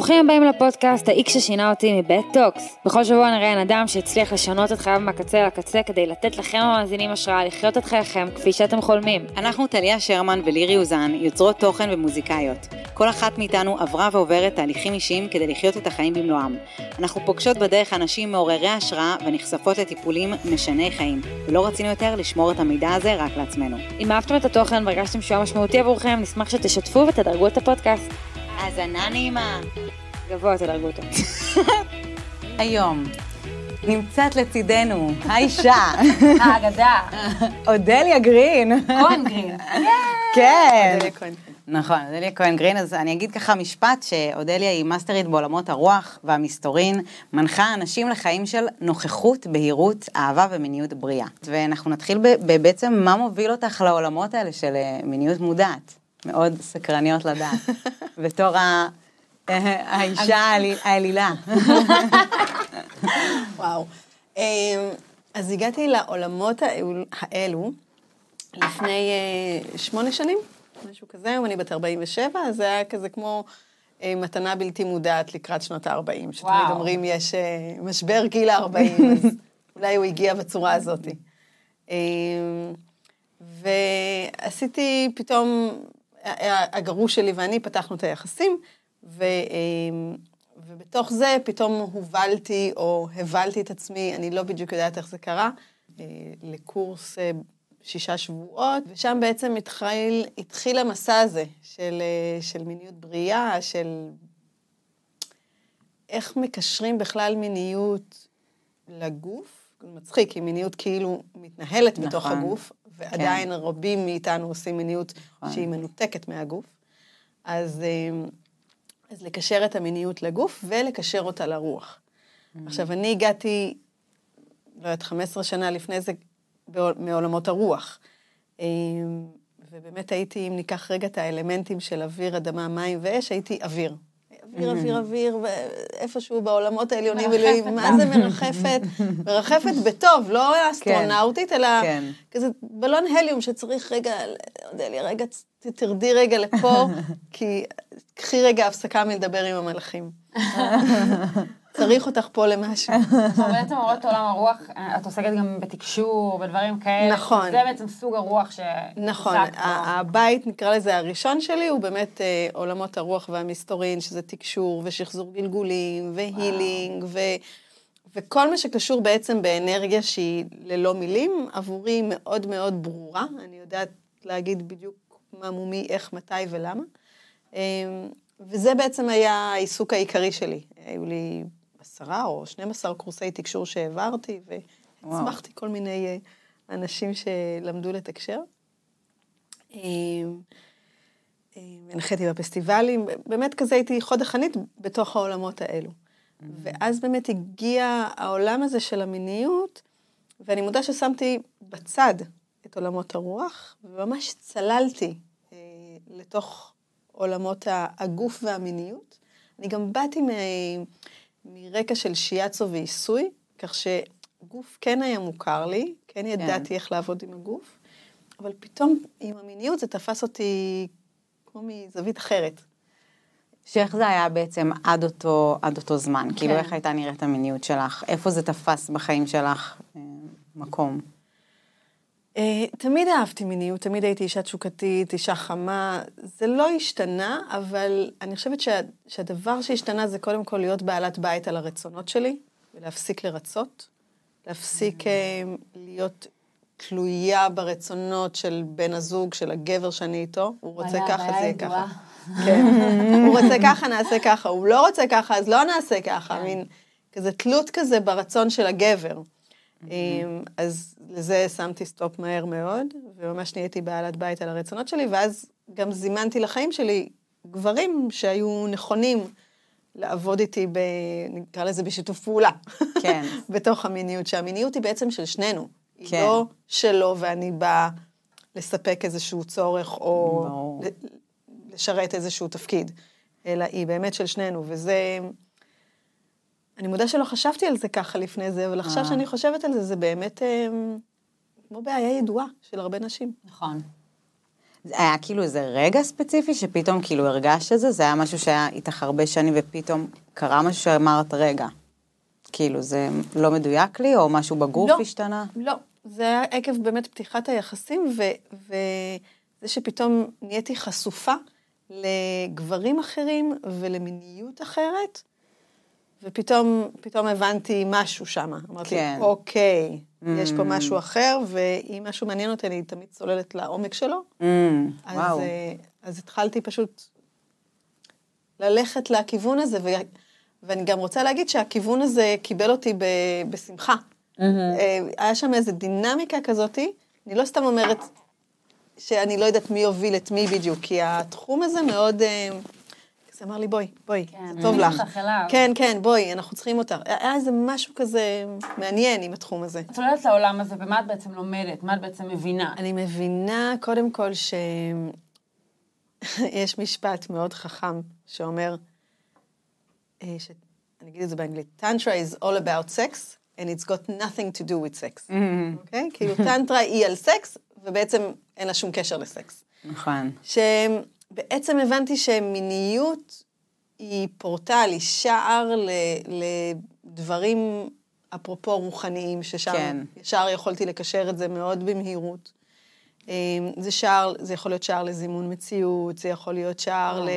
ברוכים הבאים לפודקאסט, האיקס ששינה אותי מבית טוקס. בכל שבוע נראה בן אדם שהצליח לשנות את חייו מהקצה לקצה כדי לתת לכם המאזינים השראה לחיות את חייכם כפי שאתם חולמים. אנחנו טליה שרמן ולירי אוזן, יוצרות תוכן ומוזיקאיות. כל אחת מאיתנו עברה ועוברת תהליכים אישיים כדי לחיות את החיים במלואם. אנחנו פוגשות בדרך אנשים מעוררי השראה ונחשפות לטיפולים משני חיים, ולא רצינו יותר לשמור את המידע הזה רק לעצמנו. אם אהבתם את התוכן והרגשתם שהוא משמעותי עבורכם, נשמח שתשתפו ותדרגו את הפודקאסט. האזנה נעימה. גבוה תדרגו אותו. היום נמצאת לצידנו האישה, האגדה. אודליה גרין. כהן גרין. כן. אודליה. נכון, אודליה כהן גרין, אז אני אגיד ככה משפט שאודליה היא מאסטרית בעולמות הרוח והמסתורין, מנחה אנשים לחיים של נוכחות, בהירות, אהבה ומיניות בריאה. ואנחנו נתחיל בעצם מה מוביל אותך לעולמות האלה של אה, מיניות מודעת. מאוד סקרניות לדעת. בתור האישה האליל- האלילה. וואו. אמ, אז הגעתי לעולמות האלו- לפני אה, שמונה שנים, משהו כזה, היום אני בת 47, אז זה היה כזה כמו אה, מתנה בלתי מודעת לקראת שנות ה-40, שתמיד. אומרים יש אה, משבר גיל ה-40, אז אולי הוא הגיע בצורה הזאת. אמ, ועשיתי פתאום, הגרוש שלי ואני פתחנו את היחסים, ו, אמ, ובתוך זה פתאום הובלתי או הבלתי את עצמי, אני לא בדיוק יודעת איך זה קרה, אה, לקורס אה, שישה שבועות, ושם בעצם התחיל, התחיל המסע הזה של, אה, של מיניות בריאה, של איך מקשרים בכלל מיניות לגוף. מצחיק, כי מיניות כאילו מתנהלת נכון. בתוך. הגוף, ועדיין כן. רבים מאיתנו עושים מיניות נכון. שהיא מנותקת מהגוף. אז, אה, אז לקשר את המיניות לגוף ולקשר אותה לרוח. Mm-hmm. עכשיו, אני הגעתי, לא יודעת, 15 שנה לפני זה בעול- מעולמות הרוח. אה, ובאמת הייתי, אם ניקח רגע את האלמנטים של אוויר, אדמה, מים ואש, הייתי אוויר. אוויר, אוויר, אוויר, ואיפשהו בעולמות העליונים, אלוהים, מה זה מרחפת? מרחפת בטוב, לא אסטרונאוטית, אלא כן. כזה בלון הליום שצריך רגע, אודליה, רגע, תרדי רגע לפה, כי קחי רגע הפסקה מלדבר עם המלאכים. צריך אותך פה למשהו. בעצם אומרות עולם הרוח, את עוסקת גם בתקשור, בדברים כאלה. נכון. זה בעצם סוג הרוח ש... נכון, הבית, נקרא לזה הראשון שלי, הוא באמת אה, עולמות הרוח והמסתורין, שזה תקשור ושחזור גלגולים והילינג, ו, וכל מה שקשור בעצם באנרגיה שהיא ללא מילים, עבורי מאוד מאוד ברורה. אני יודעת להגיד בדיוק מה מומי, איך, מתי ולמה. אה, וזה בעצם היה העיסוק העיקרי שלי. היו לי עשרה או 12 קורסי תקשור שהעברתי, והצמחתי כל מיני אה, אנשים שלמדו לתקשר. אה, אה, הנחיתי בפסטיבלים, באמת כזה הייתי חוד החנית בתוך העולמות האלו. ואז באמת הגיע העולם הזה של המיניות, ואני מודה ששמתי בצד את עולמות הרוח, וממש צללתי אה, לתוך עולמות הגוף והמיניות. אני גם באתי מ- מרקע של שיאצו ועיסוי, כך שגוף כן היה מוכר לי, כן ידעתי איך לעבוד עם הגוף, אבל פתאום עם המיניות זה תפס אותי כמו מזווית אחרת. שאיך זה היה בעצם עד אותו, עד אותו זמן? כן. כאילו, איך הייתה נראית המיניות שלך? איפה זה תפס בחיים שלך אה, מקום? אה, תמיד אהבתי מיניות, תמיד הייתי אישה תשוקתית, אישה חמה. זה לא השתנה, אבל אני חושבת שה, שהדבר שהשתנה זה קודם כל להיות בעלת בית על הרצונות שלי, ולהפסיק לרצות, להפסיק אה, להיות תלויה ברצונות של בן הזוג, של הגבר שאני איתו. הוא רוצה ככה, זה יהיה. ככה. כן. הוא רוצה ככה, נעשה ככה. הוא לא רוצה ככה, אז לא נעשה ככה. כן. מין כזה תלות כזה ברצון של הגבר. אמ, אז לזה שמתי סטופ מהר מאוד, וממש נהייתי בעלת בית על הרצונות שלי, ואז גם זימנתי לחיים שלי גברים שהיו נכונים לעבוד איתי, ב, נקרא לזה בשיתוף פעולה. כן. בתוך המיניות, שהמיניות היא בעצם של שנינו. היא כן. לא שלו ואני באה לספק איזשהו צורך, או. ל- לשרת איזשהו תפקיד, אלא היא באמת של שנינו, וזה... אני מודה שלא חשבתי על זה ככה לפני זה, אבל עכשיו אה. שאני חושבת על זה, זה באמת אה, כמו בעיה ידועה של הרבה נשים. נכון. זה היה כאילו איזה רגע ספציפי שפתאום כאילו הרגשת את זה? זה היה משהו שהיה איתך הרבה שנים ופתאום קרה משהו שאמרת, רגע, כאילו זה לא מדויק לי, או משהו בגוף לא. השתנה? לא, זה היה עקב באמת פתיחת היחסים, ו- וזה שפתאום נהייתי חשופה לגברים אחרים ולמיניות אחרת, ופתאום פתאום הבנתי משהו שם. אמרתי, כן. אוקיי, יש פה Mm. משהו אחר, ואם משהו מעניין אותי, אני תמיד צוללת לעומק שלו. Mm, אז, וואו. אה, אז התחלתי פשוט ללכת לכיוון הזה, ו... ואני גם רוצה להגיד שהכיוון הזה קיבל אותי ב... בשמחה. Mm-hmm. אה, היה שם איזו דינמיקה כזאתי, אני לא סתם אומרת שאני לא יודעת מי יוביל את מי בדיוק, כי התחום הזה מאוד... זה אמר לי, בואי, בואי, כן, זה טוב לך. אותך אליו. כן, כן, בואי, אנחנו צריכים אותך. היה איזה משהו כזה מעניין עם התחום הזה. את צוללת לעולם הזה, ומה את בעצם לומדת? מה את בעצם מבינה? אני מבינה קודם כל שיש משפט מאוד חכם שאומר, אה, ש... אני אגיד את זה באנגלית, טנטרה is all about sex and it's got nothing to do with sex. אוקיי? כאילו טנטרה היא על סקס, ובעצם אין לה שום קשר לסקס. נכון. שבעצם הבנתי שמיניות היא פורטל, היא שער ל, לדברים, אפרופו רוחניים, ששם כן. ישר יכולתי לקשר את זה מאוד במהירות. אה, זה שער, זה יכול להיות שער לזימון מציאות, זה יכול להיות שער ל,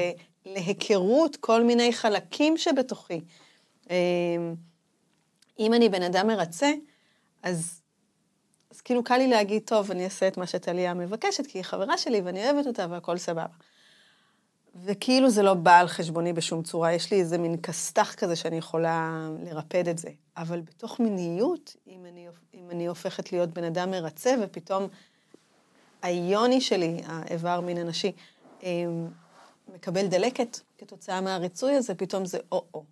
להיכרות כל מיני חלקים שבתוכי. אה, אם אני בן אדם מרצה, אז אז כאילו קל לי להגיד, טוב, אני אעשה את מה שטליה מבקשת, כי היא חברה שלי ואני אוהבת אותה והכל סבבה. וכאילו זה לא בא על חשבוני בשום צורה, יש לי איזה מין כסת"ח כזה שאני יכולה לרפד את זה. אבל בתוך מיניות, אם אני, אם אני הופכת להיות בן אדם מרצה, ופתאום היוני שלי, האיבר מין הנשי, אמ, מקבל דלקת כתוצאה מהריצוי הזה, פתאום זה או-או.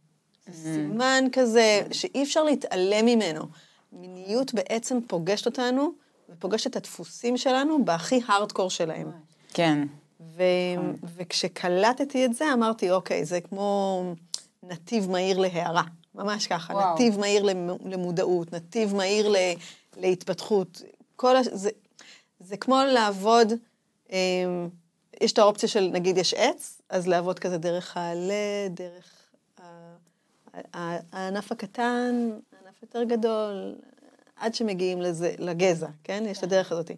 זה סימן כזה שאי אפשר להתעלם ממנו. מיניות בעצם פוגשת אותנו, ופוגשת את הדפוסים שלנו בהכי הארדקור שלהם. כן. ו... וכשקלטתי את זה, אמרתי, אוקיי, זה כמו נתיב מהיר להערה. ממש ככה, וואו. נתיב מהיר למ- למודעות, נתיב מהיר ל... להתפתחות. כל הש... זה... זה כמו לעבוד, אמ, יש את האופציה של, נגיד, יש עץ, אז לעבוד כזה דרך העלה, דרך ה- ה- הענף הקטן, הענף יותר גדול, עד שמגיעים לזה, לגזע, כן? יש את הדרך הזאת.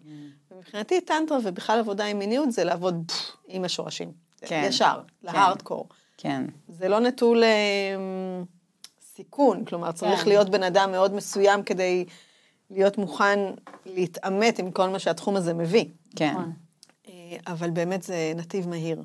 ומבחינתי טנטרה ובכלל עבודה עם מיניות זה לעבוד עם השורשים. כן. ישר, להארדקור. כן. זה לא נטול אמ, סיכון, כלומר, צריך כן. להיות בן אדם מאוד מסוים כדי להיות מוכן להתעמת עם כל מה שהתחום הזה מביא. כן. נכון. אה, אבל באמת זה נתיב מהיר.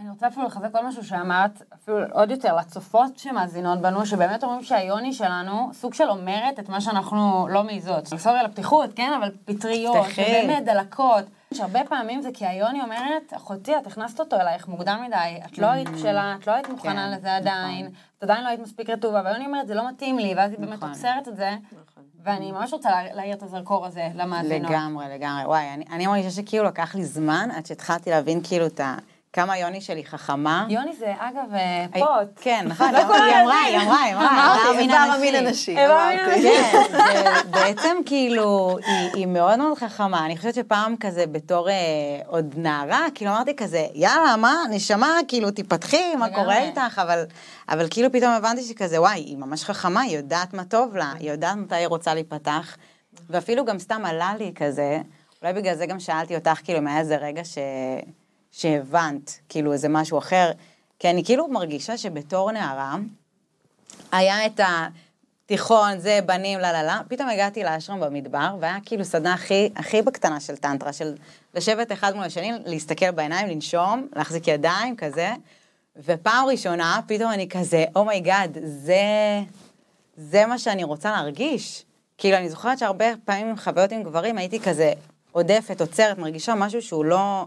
אני רוצה אפילו לחזק עוד משהו שאמרת, אפילו עוד יותר לצופות שמאזינות בנו, שבאמת אומרים שהיוני שלנו סוג של אומרת את מה שאנחנו לא מעיזות. סורי על הפתיחות, כן, אבל פטריות. ובאמת דלקות. שהרבה פעמים זה כי היוני אומרת, אחותי, את הכנסת אותו אלייך מוקדם מדי, את לא היית בשלה, את לא היית מוכנה כן, לזה עדיין, נכון. את עדיין לא היית מספיק רטובה, והיוני אומרת, זה לא מתאים לי, ואז היא באמת נכון. עוצרת את זה, ואני ממש רוצה לה- להאיר את הזרקור הזה למאזינות. לגמרי, לגמרי. וואי, אני, אני מרגישה שכאילו לקח לי זמן עד שהתחלתי להבין כאילו את ה... כמה יוני שלי חכמה. יוני זה אגב אה, הי- פוט. כן, נכון, היא אמרה, היא אמרה, היא אמרה, איבר המין הנשי. איבר המין. הנשי. זה בעצם כאילו, היא, מאוד מאוד חכמה. אני חושבת שפעם כזה בתור אה, עוד נערה, כאילו אמרתי כזה, יאללה, מה, נשמה, כאילו, תיפתחי, מה. קורה איתך, אבל, אבל כאילו פתאום הבנתי שכזה, וואי, היא ממש חכמה, היא יודעת מה טוב לה, היא יודעת מתי היא רוצה להיפתח, ואפילו גם סתם עלה לי כזה, אולי בגלל זה גם שאלתי אותך, כאילו, אם היה איזה רגע ש... שהבנת, כאילו, איזה משהו אחר, כי אני כאילו מרגישה שבתור נערה, היה את התיכון, זה, בנים, לה לה לה, פתאום הגעתי לאשרם במדבר, והיה כאילו סדנה הכי, הכי בקטנה של טנטרה, של לשבת אחד מול השני, להסתכל בעיניים, לנשום, להחזיק ידיים, כזה, ופעם ראשונה, פתאום אני כזה, oh my god, זה, זה מה שאני רוצה להרגיש. כאילו, אני זוכרת שהרבה פעמים עם חוויות עם גברים, הייתי כזה הודפת, עוצרת, מרגישה משהו שהוא לא...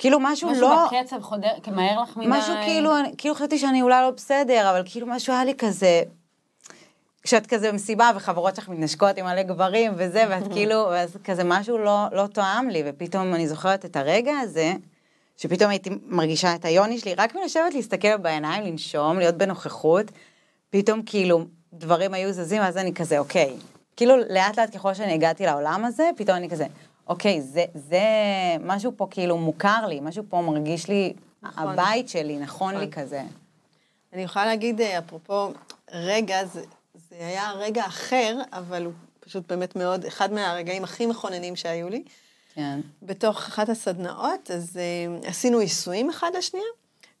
כאילו משהו, משהו לא... בקצב חודר, מהר לך מדי. משהו כאילו, כאילו חשבתי שאני אולי לא בסדר, אבל כאילו משהו היה לי כזה, כשאת כזה במסיבה וחברות שלך מתנשקות עם מלא גברים וזה, ואת כאילו, ואז כזה משהו לא, לא תואם לי, ופתאום אני זוכרת את הרגע הזה, שפתאום הייתי מרגישה את היוני שלי, רק מלשבת להסתכל בעיניים, לנשום, להיות בנוכחות, פתאום כאילו דברים היו זזים, ואז אני כזה, אוקיי. כאילו לאט לאט ככל שאני הגעתי לעולם הזה, פתאום אני כזה, אוקיי, זה, זה משהו פה כאילו מוכר לי, משהו פה מרגיש לי, נכון. הבית שלי, נכון לי נכון. כזה. אני יכולה להגיד, אה, אפרופו רגע, זה, זה היה רגע אחר, אבל הוא פשוט באמת מאוד, אחד מהרגעים הכי מכוננים שהיו לי. כן. בתוך אחת הסדנאות, אז uh, עשינו עיסויים אחד לשנייה,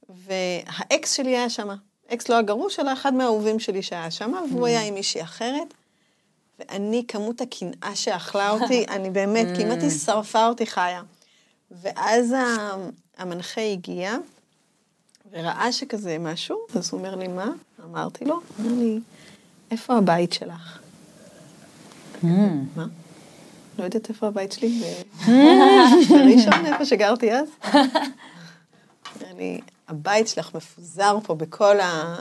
והאקס שלי היה שם. אקס לא הגרוש, אלא אחד מהאהובים שלי שהיה שם, והוא היה עם מישהי אחרת. ואני, כמות הקנאה שאכלה אותי, אני באמת, כמעט היא שרפה אותי חיה. ואז המנחה הגיע, וראה שכזה משהו, אז הוא אומר לי, מה? אמרתי לו, אומר לי, איפה הבית שלך? מה? לא יודעת איפה הבית שלי, בראשון, איפה שגרתי אז. לי, הבית שלך מפוזר פה בכל, ה...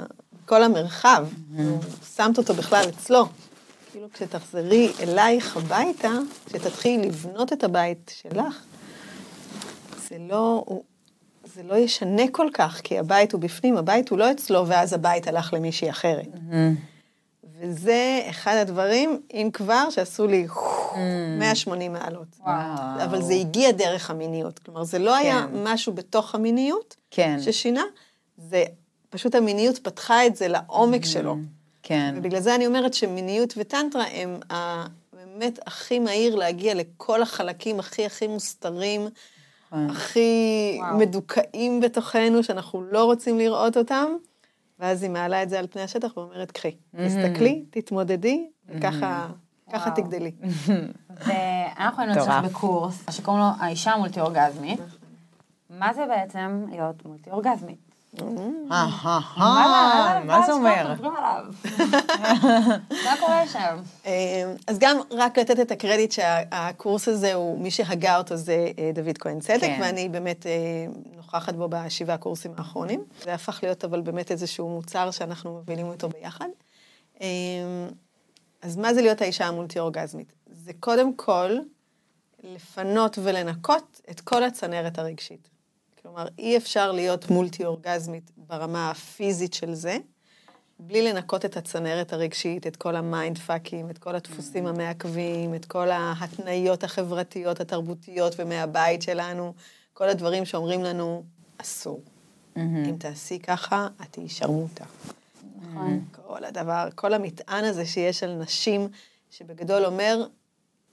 בכל המרחב, הוא שמת אותו בכלל אצלו. כאילו, כשתחזרי אלייך הביתה, כשתתחילי לבנות את הבית שלך, זה לא, הוא, זה לא ישנה כל כך, כי הבית הוא בפנים, הבית הוא לא אצלו, ואז הבית הלך למישהי אחרת. וזה אחד הדברים, אם כבר, שעשו לי 180 מעלות. וואו. אבל זה הגיע דרך המיניות. כלומר, זה לא היה כן. משהו בתוך המיניות כן. ששינה, זה פשוט המיניות פתחה את זה לעומק שלו. כן. ובגלל זה אני אומרת שמיניות וטנטרה הם ה- באמת הכי מהיר להגיע לכל החלקים הכי הכי מוסתרים, נכון. הכי וואו. מדוכאים בתוכנו, שאנחנו לא רוצים לראות אותם, ואז היא מעלה את זה על פני השטח ואומרת, קחי, תסתכלי, תתמודדי, וככה ככה. תגדלי. ואנחנו היינו. אצלך בקורס שקוראים לו האישה המולטי-אורגזמית. מה זה בעצם להיות מולטי-אורגזמית? מה זה- אומר? מה קורה שם? אה, אז גם רק לתת את הקרדיט שהקורס הזה הוא, מי שהגה אותו זה אה, דוד כהן צדק, כן. ואני באמת אה, נוכחת בו בשבעה קורסים האחרונים. זה הפך להיות אבל באמת איזשהו מוצר שאנחנו מובילים אותו ביחד. אה, אז מה זה להיות האישה המולטי-אורגזמית? זה קודם כל לפנות ולנקות את כל הצנרת הרגשית. כלומר, אי אפשר להיות מולטי-אורגזמית ברמה הפיזית של זה, בלי לנקות את הצנרת הרגשית, את כל ה mind fuck ים, את כל הדפוסים המעכבים, את כל ההתניות החברתיות, התרבותיות ומהבית שלנו, כל הדברים שאומרים לנו, אסור. אם תעשי ככה, את תהיי שרמוטה. נכון. כל הדבר, כל המטען הזה שיש על נשים, שבגדול אומר,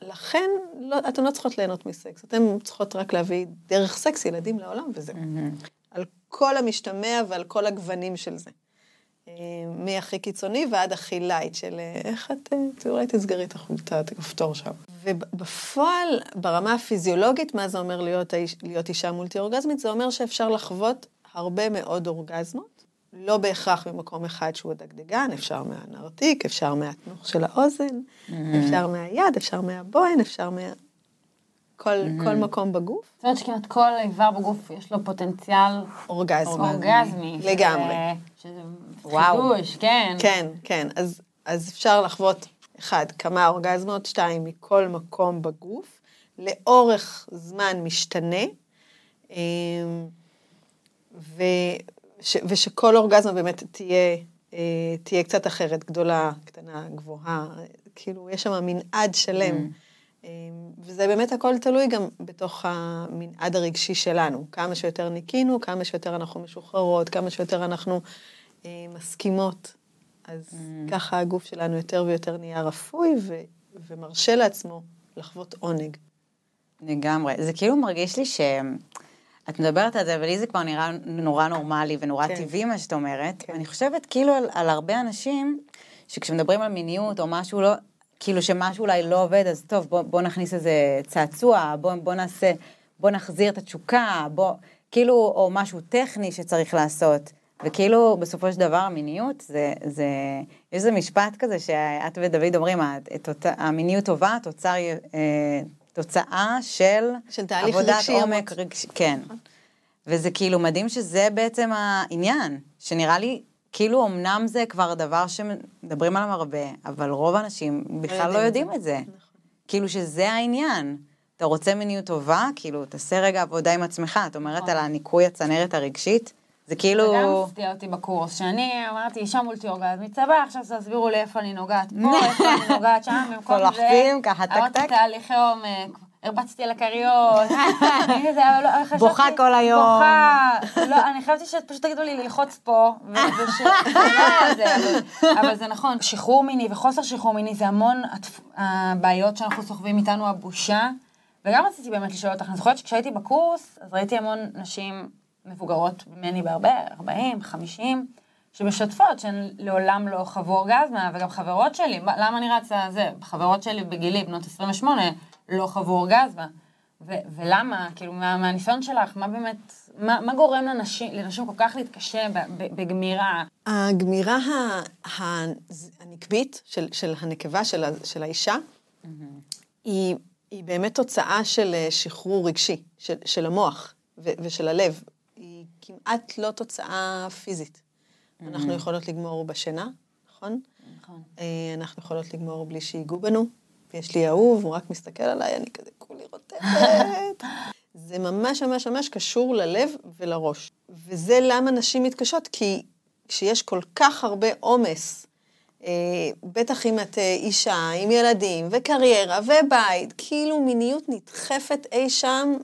לכן לא, אתן לא צריכות ליהנות מסקס, אתן צריכות רק להביא דרך סקס ילדים לעולם וזהו. על כל המשתמע ועל כל הגוונים של זה. אה, מהכי קיצוני ועד הכי light של אה, איך את, אה, אולי תסגרי את החולצה, את הכפתור שם. ובפועל, ברמה הפיזיולוגית, מה זה אומר להיות, להיות אישה מולטי אורגזמית? זה אומר שאפשר לחוות הרבה מאוד אורגזמות, לא בהכרח ממקום אחד שהוא הדגדגן, אפשר מהנרתיק, אפשר מהתנוך של האוזן, אפשר מהיד, אפשר מהבוהן, אפשר מה... כל, כל מקום בגוף, זאת אומרת שכמעט כל איבר בגוף יש לו פוטנציאל. אורגזמי. שזה- לגמרי. שזה וואו. חידוש, כן. כן, כן. אז, אז אפשר לחוות, אחד, כמה אורגזמות, שתיים, מכל מקום בגוף, לאורך זמן משתנה, אמ, ו, ש, ושכל אורגזמה באמת תהיה, אה, תהיה קצת אחרת, גדולה, קטנה, גבוהה, כאילו, יש שם מנעד שלם. אמ, וזה באמת הכל תלוי גם בתוך המנעד הרגשי שלנו. כמה שיותר ניקינו, כמה שיותר אנחנו משוחררות, כמה שיותר אנחנו אה, מסכימות. אז ככה הגוף שלנו יותר ויותר נהיה רפוי ו- ומרשה לעצמו לחוות עונג. לגמרי. זה כאילו מרגיש לי ש... את מדברת על זה, ולי זה כבר נראה נורא נורמלי ונורא כן. טבעי מה שאת אומרת. כן. אני חושבת כאילו על, על הרבה אנשים, שכשמדברים על מיניות או משהו לא, כאילו שמשהו אולי לא עובד, אז טוב, בוא, בוא נכניס איזה צעצוע, בוא, בוא נעשה, בוא נחזיר את התשוקה, בוא, כאילו, או משהו טכני שצריך לעשות. וכאילו, בסופו של דבר, המיניות, זה, זה, יש איזה משפט כזה שאת ודוד אומרים, "ה- את- המיניות טובה, תוצר, אה, תוצאה של, של תהליך עבודת רגשי עומק. רגשי, כן. וזה כאילו מדהים שזה בעצם העניין, שנראה לי, כאילו אמנם זה כבר דבר שמדברים עליו הרבה, אבל רוב האנשים בכלל לא יודעים את זה. כאילו שזה העניין. אתה רוצה מיניות טובה, כאילו, תעשה רגע עבודה עם עצמך. את אומרת על הניקוי הצנרת הרגשית, זה כאילו... זה גם הפתיע אותי בקורס, שאני אמרתי, אישה מולטי אורגזמית, סבבה, עכשיו תסבירו לי איפה אני נוגעת פה, איפה אני נוגעת שם, במקום זה, הולכים ככה, טק, אמרתי טק. תהליכי עומק, הרבצתי על הכריות. לא, בוכה כל היום. בוכה. לא, אני חשבתי שפשוט תגידו לי ללחוץ פה, וש... לא אבל- זה נכון, שחרור מיני וחוסר שחרור מיני זה המון הבעיות שאנחנו סוחבים איתנו, הבושה. וגם רציתי באמת לשאול אותך, אני זוכרת שכשהייתי בקורס, אז ראיתי המון נשים מבוגרות ממני בהרבה, 40, 50, שמשתפות שהן לעולם לא חוו אורגזמה, וגם חברות שלי, מה- למה אני רצה זה? חברות שלי בגילי, בנות 28, לא חוו אורגזמה. ו- ולמה? כאילו, מה, מהניסיון שלך, מה באמת, מה, מה גורם לנשים, לנשים כל כך להתקשה בגמירה? הגמירה ה- ה- הנקבית של, של הנקבה, של, ה- של האישה, היא, היא באמת תוצאה של אה, שחרור רגשי, של, של המוח ו, ושל הלב. כמעט לא תוצאה פיזית. אנחנו יכולות לגמור בשינה, נכון? נכון. אה, אנחנו יכולות לגמור בלי שיגעו בנו. יש לי אהוב, הוא רק מסתכל עליי, אני כזה כולי רותמת. זה ממש ממש ממש קשור ללב ולראש. וזה למה נשים מתקשות, כי כשיש כל כך הרבה עומס, אה, בטח אם את אה, אישה עם ילדים וקריירה ובית, כאילו מיניות נדחפת אי שם,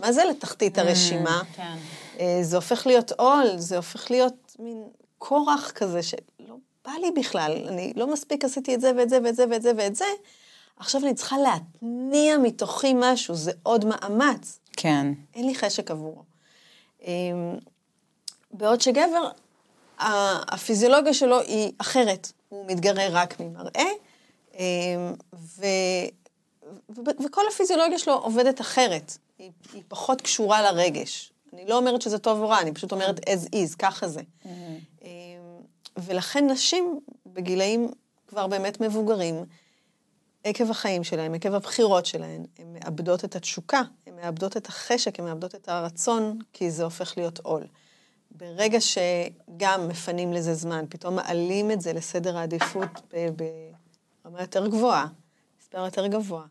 מה זה לתחתית הרשימה? כן. אה, זה הופך להיות עול, זה הופך להיות מין כורח כזה שלא בא לי בכלל, אני לא מספיק עשיתי את זה ואת זה ואת זה ואת זה ואת זה, עכשיו אני צריכה להתניע מתוכי משהו, זה עוד מאמץ, כן. אין לי חשק עבורו. אה, בעוד שגבר, הפיזיולוגיה שלו היא אחרת, הוא מתגרה רק ממראה, אה, ו... ו- וכל הפיזיולוגיה שלו עובדת אחרת, היא, היא פחות קשורה לרגש. אני לא אומרת שזה טוב או רע, אני פשוט אומרת as is, ככה זה. אה, ולכן נשים בגילאים כבר באמת מבוגרים, עקב החיים שלהם, עקב הבחירות שלהם, הן מאבדות את התשוקה, הן מאבדות את החשק, הן מאבדות את הרצון, כי זה הופך להיות עול. ברגע שגם מפנים לזה זמן, פתאום מעלים את זה לסדר העדיפות ברמה יותר גבוהה, מספר יותר גבוה,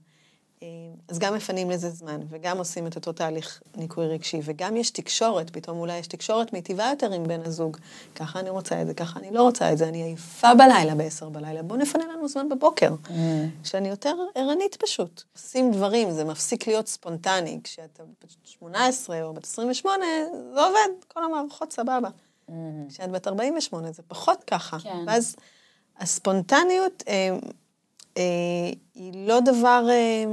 אז גם מפנים לזה זמן, וגם עושים את אותו תהליך ניקוי רגשי, וגם יש תקשורת, פתאום אולי יש תקשורת מיטיבה יותר עם בן הזוג. ככה אני רוצה את זה, ככה אני לא רוצה את זה, אני עייפה בלילה בעשר בלילה, בואו נפנה לנו זמן בבוקר. שאני יותר ערנית פשוט. עושים דברים, זה מפסיק להיות ספונטני. כשאתה בת 18 או בת 28, זה עובד, כל המערכות סבבה. כשאת בת 48, זה פחות ככה. כן. ואז הספונטניות אה, אה, היא לא דבר, אה,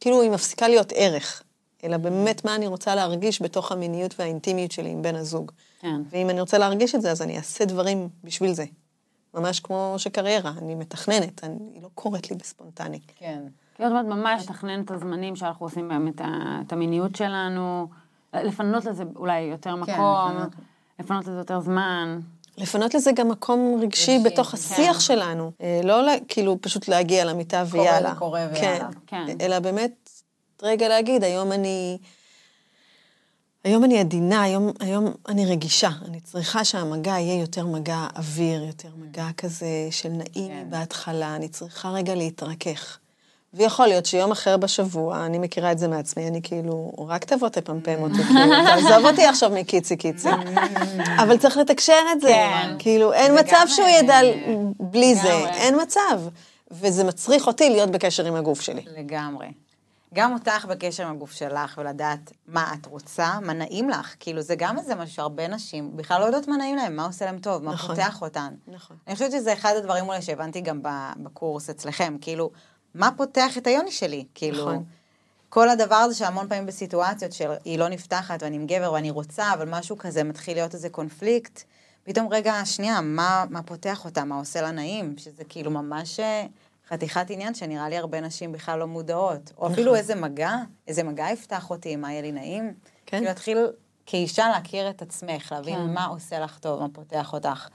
כאילו היא מפסיקה להיות ערך, אלא באמת מה אני רוצה להרגיש בתוך המיניות והאינטימיות שלי עם בן הזוג. כן. ואם אני רוצה להרגיש את זה, אז אני אעשה דברים בשביל זה. ממש כמו שקריירה, אני מתכננת, אני, היא לא קורית לי בספונטני. כן. כי עוד מעט ממש לתכנן את הזמנים שאנחנו עושים בהם את, ה, את המיניות שלנו, לפנות לזה אולי יותר מקום, לפנות. לפנות לזה יותר זמן. לפנות לזה גם מקום רגשי רגשי, בתוך כן. השיח שלנו. אה, לא כאילו פשוט להגיע למיטה ויאללה. זה קורה כן. ויאללה. כן. אלא באמת, רגע להגיד, היום אני... היום אני עדינה, היום, היום אני רגישה. אני צריכה שהמגע יהיה יותר מגע אוויר, יותר מגע כזה של נעים כן. בהתחלה, אני צריכה רגע להתרכך. ויכול להיות שיום אחר בשבוע, אני מכירה את זה מעצמי, אני כאילו, רק תבוא תפמפם אותי, כאילו, תעזוב אותי עכשיו מקיצי קיצי. אבל צריך לתקשר את זה. כן. כאילו, אין מצב שהוא ידע בלי זה. אין מצב. וזה מצריך אותי להיות בקשר עם הגוף שלי. לגמרי. גם אותך בקשר עם הגוף שלך, ולדעת מה את רוצה, מה נעים לך. כאילו, זה גם איזה משהו שהרבה נשים בכלל לא יודעות מה נעים להם, מה עושה להם טוב, מה נכון. פותח אותן. נכון. אני חושבת שזה אחד הדברים אולי שהבנתי גם בקורס אצלכם, כאילו, מה פותח את היוני שלי? כאילו, נכון. כל הדבר הזה שהמון פעמים בסיטואציות שהיא לא נפתחת ואני עם גבר ואני רוצה, אבל משהו כזה מתחיל להיות איזה קונפליקט, פתאום רגע, שנייה, מה, מה פותח אותה, מה עושה לה נעים? שזה כאילו ממש אה, חתיכת עניין שנראה לי הרבה נשים בכלל לא מודעות. או אפילו איזה מגע, איזה מגע יפתח אותי, מה יהיה לי נעים. כן. כאילו להתחיל כאישה להכיר את עצמך, להבין כן. מה עושה לך טוב, מה פותח אותך.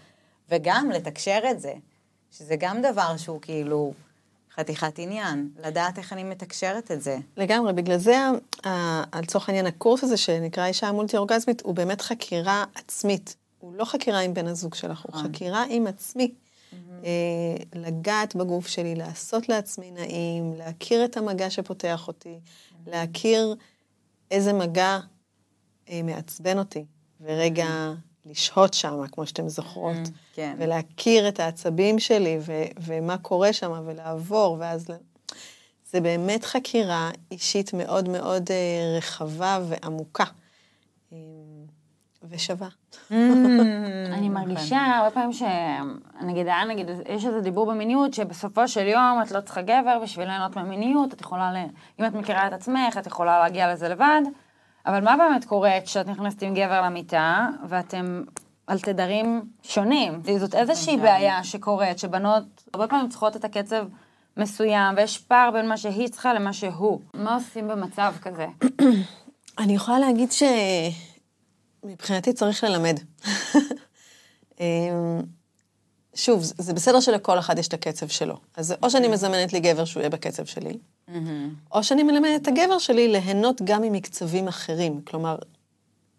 וגם לתקשר את זה, שזה גם דבר שהוא כאילו חתיכת עניין, לדעת איך אני מתקשרת את זה. לגמרי, בגלל זה, לצורך העניין, הקורס הזה שנקרא אישה מולטי אורגזמית, הוא באמת חקירה עצמית. הוא לא חקירה עם בן הזוג שלך, הוא נכון. חקירה עם עצמי. אה, לגעת בגוף שלי, לעשות לעצמי נעים, להכיר את המגע שפותח אותי, להכיר איזה מגע אה, מעצבן אותי, ורגע לשהות שם, כמו שאתן זוכרות. כן. ולהכיר את העצבים שלי, ו- ומה קורה שם, ולעבור, ואז... זה באמת חקירה אישית מאוד מאוד אה, רחבה ועמוקה. אה, ושווה. אני מרגישה הרבה פעמים ש... נגיד, היה נגיד, יש איזה דיבור במיניות, שבסופו של יום את לא צריכה גבר בשביל ליהנות מהמיניות, את יכולה, ל... אם את מכירה את עצמך, את יכולה להגיע לזה לבד, אבל מה באמת קורה כשאת נכנסת עם גבר למיטה, ואתם על תדרים שונים? זאת איזושהי בעיה שקורית, שבנות הרבה פעמים צריכות את הקצב מסוים, ויש פער בין מה שהיא צריכה למה שהוא. מה עושים במצב כזה? אני יכולה להגיד שמבחינתי צריך ללמד. שוב, זה בסדר שלכל אחד יש את הקצב שלו. אז או שאני מזמנת לי גבר שהוא יהיה בקצב שלי, או שאני מלמדת את הגבר שלי ליהנות גם ממקצבים אחרים. כלומר,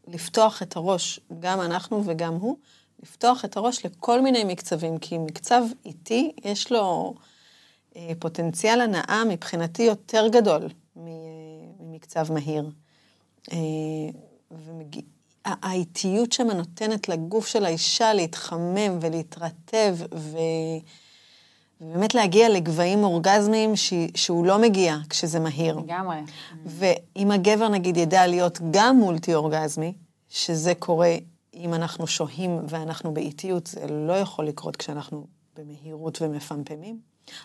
לפתוח את הראש, גם אנחנו וגם הוא, לפתוח את הראש לכל מיני מקצבים, כי מקצב איטי, יש לו אה, פוטנציאל הנאה מבחינתי יותר גדול אה, ממקצב מהיר. אה, האיטיות שם נותנת לגוף של האישה להתחמם ולהתרטב, ו... ובאמת להגיע לגבהים אורגזמיים ש... שהוא לא מגיע כשזה מהיר. לגמרי. ואם הגבר נגיד ידע להיות גם מולטי אורגזמי, שזה קורה אם אנחנו שוהים ואנחנו באיטיות, זה לא יכול לקרות כשאנחנו במהירות ומפמפמים,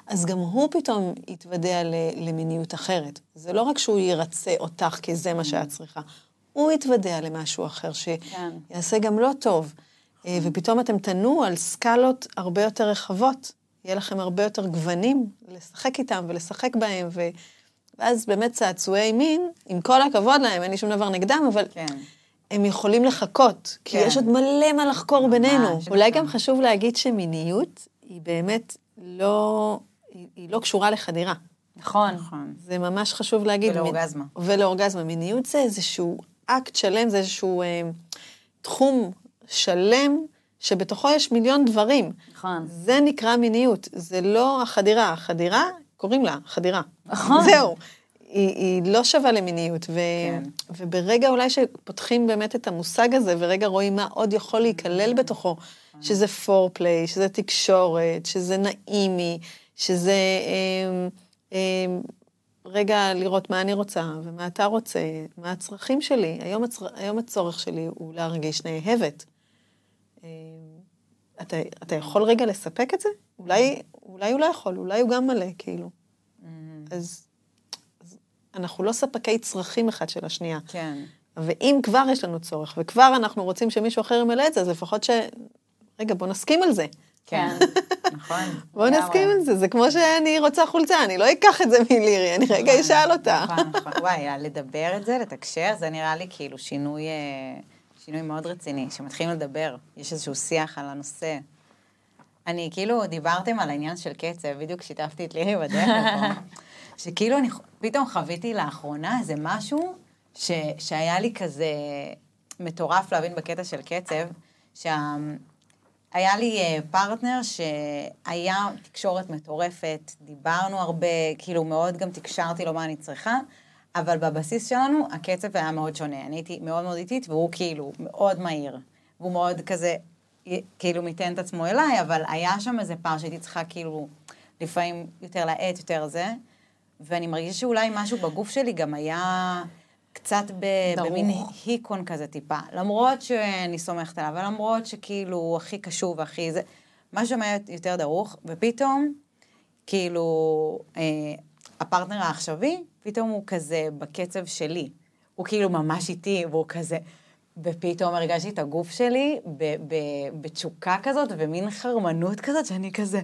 אז גם הוא פתאום יתוודע למיניות אחרת. זה לא רק שהוא ירצה אותך כי זה מה שאת צריכה, הוא יתוודע למשהו אחר שיעשה כן. גם לא טוב. אה, ופתאום אתם תנו על סקלות הרבה יותר רחבות, יהיה לכם הרבה יותר גוונים לשחק איתם ולשחק בהם, ו... ואז באמת צעצועי מין, עם כל הכבוד להם, אין לי שום דבר נגדם, אבל כן. הם יכולים לחכות, כי כן. יש עוד מלא מה לחקור ממש, בינינו. אולי נכון. גם חשוב להגיד שמיניות היא באמת לא, היא, היא לא קשורה לחדירה. נכון. נכון. זה ממש חשוב להגיד. ולאורגזמה. ולאורגזמה. מיניות זה איזשהו אקט שלם, זה איזשהו אה, תחום שלם, שבתוכו יש מיליון דברים. נכון. זה נקרא מיניות, זה לא החדירה. החדירה, קוראים לה חדירה. נכון. זהו. היא, היא לא שווה למיניות, ו, כן. וברגע אולי שפותחים באמת את המושג הזה, ורגע רואים מה עוד יכול להיכלל בתוכו, שזה פורפליי, שזה תקשורת, שזה נעימי, שזה אה, אה, רגע לראות מה אני רוצה ומה אתה רוצה, מה הצרכים שלי. היום, הצר... היום הצורך שלי הוא להרגיש נאהבת. אה, אתה, אתה יכול רגע לספק את זה? אולי, אולי הוא לא יכול, אולי הוא גם מלא, כאילו. Mm-hmm. אז, אז אנחנו לא ספקי צרכים אחד של השנייה. כן. ואם כבר יש לנו צורך, וכבר אנחנו רוצים שמישהו אחר ימלא את זה, אז לפחות ש... רגע, בוא נסכים על זה. כן, נכון. בוא נסכים על זה, זה כמו שאני רוצה חולצה, אני לא אקח את זה מלירי, אני רגע נכון, אשאל אותה. נכון, נכון. וואי, לדבר את זה, לתקשר, זה נראה לי כאילו שינוי, אה, שינוי מאוד רציני, שמתחילים לדבר, יש איזשהו שיח על הנושא. אני כאילו, דיברתם על העניין של קצב, בדיוק שיתפתי את לירי בדרך פה, שכאילו אני פתאום חוויתי לאחרונה איזה משהו ש, שהיה לי כזה מטורף להבין בקטע של קצב, שה... היה לי אה, פרטנר שהיה תקשורת מטורפת, דיברנו הרבה, כאילו מאוד גם תקשרתי לו מה אני צריכה, אבל בבסיס שלנו הקצב היה מאוד שונה. אני הייתי מאוד מאוד איטית, והוא כאילו מאוד מהיר. והוא מאוד כזה, כאילו מיתן את עצמו אליי, אבל היה שם איזה פער שהייתי צריכה כאילו, לפעמים יותר להאט, יותר זה. ואני מרגישה שאולי משהו בגוף שלי גם היה... קצת ב, במין היקון כזה טיפה. למרות שאני סומכת עליו, ולמרות שכאילו הוא הכי קשור והכי זה, משהו היה יותר דרוך, ופתאום, כאילו, אה, הפרטנר העכשווי, פתאום הוא כזה בקצב שלי. הוא כאילו ממש איטי, והוא כזה... ופתאום הרגשתי את הגוף שלי בתשוקה כזאת, ומין חרמנות כזאת, שאני כזה,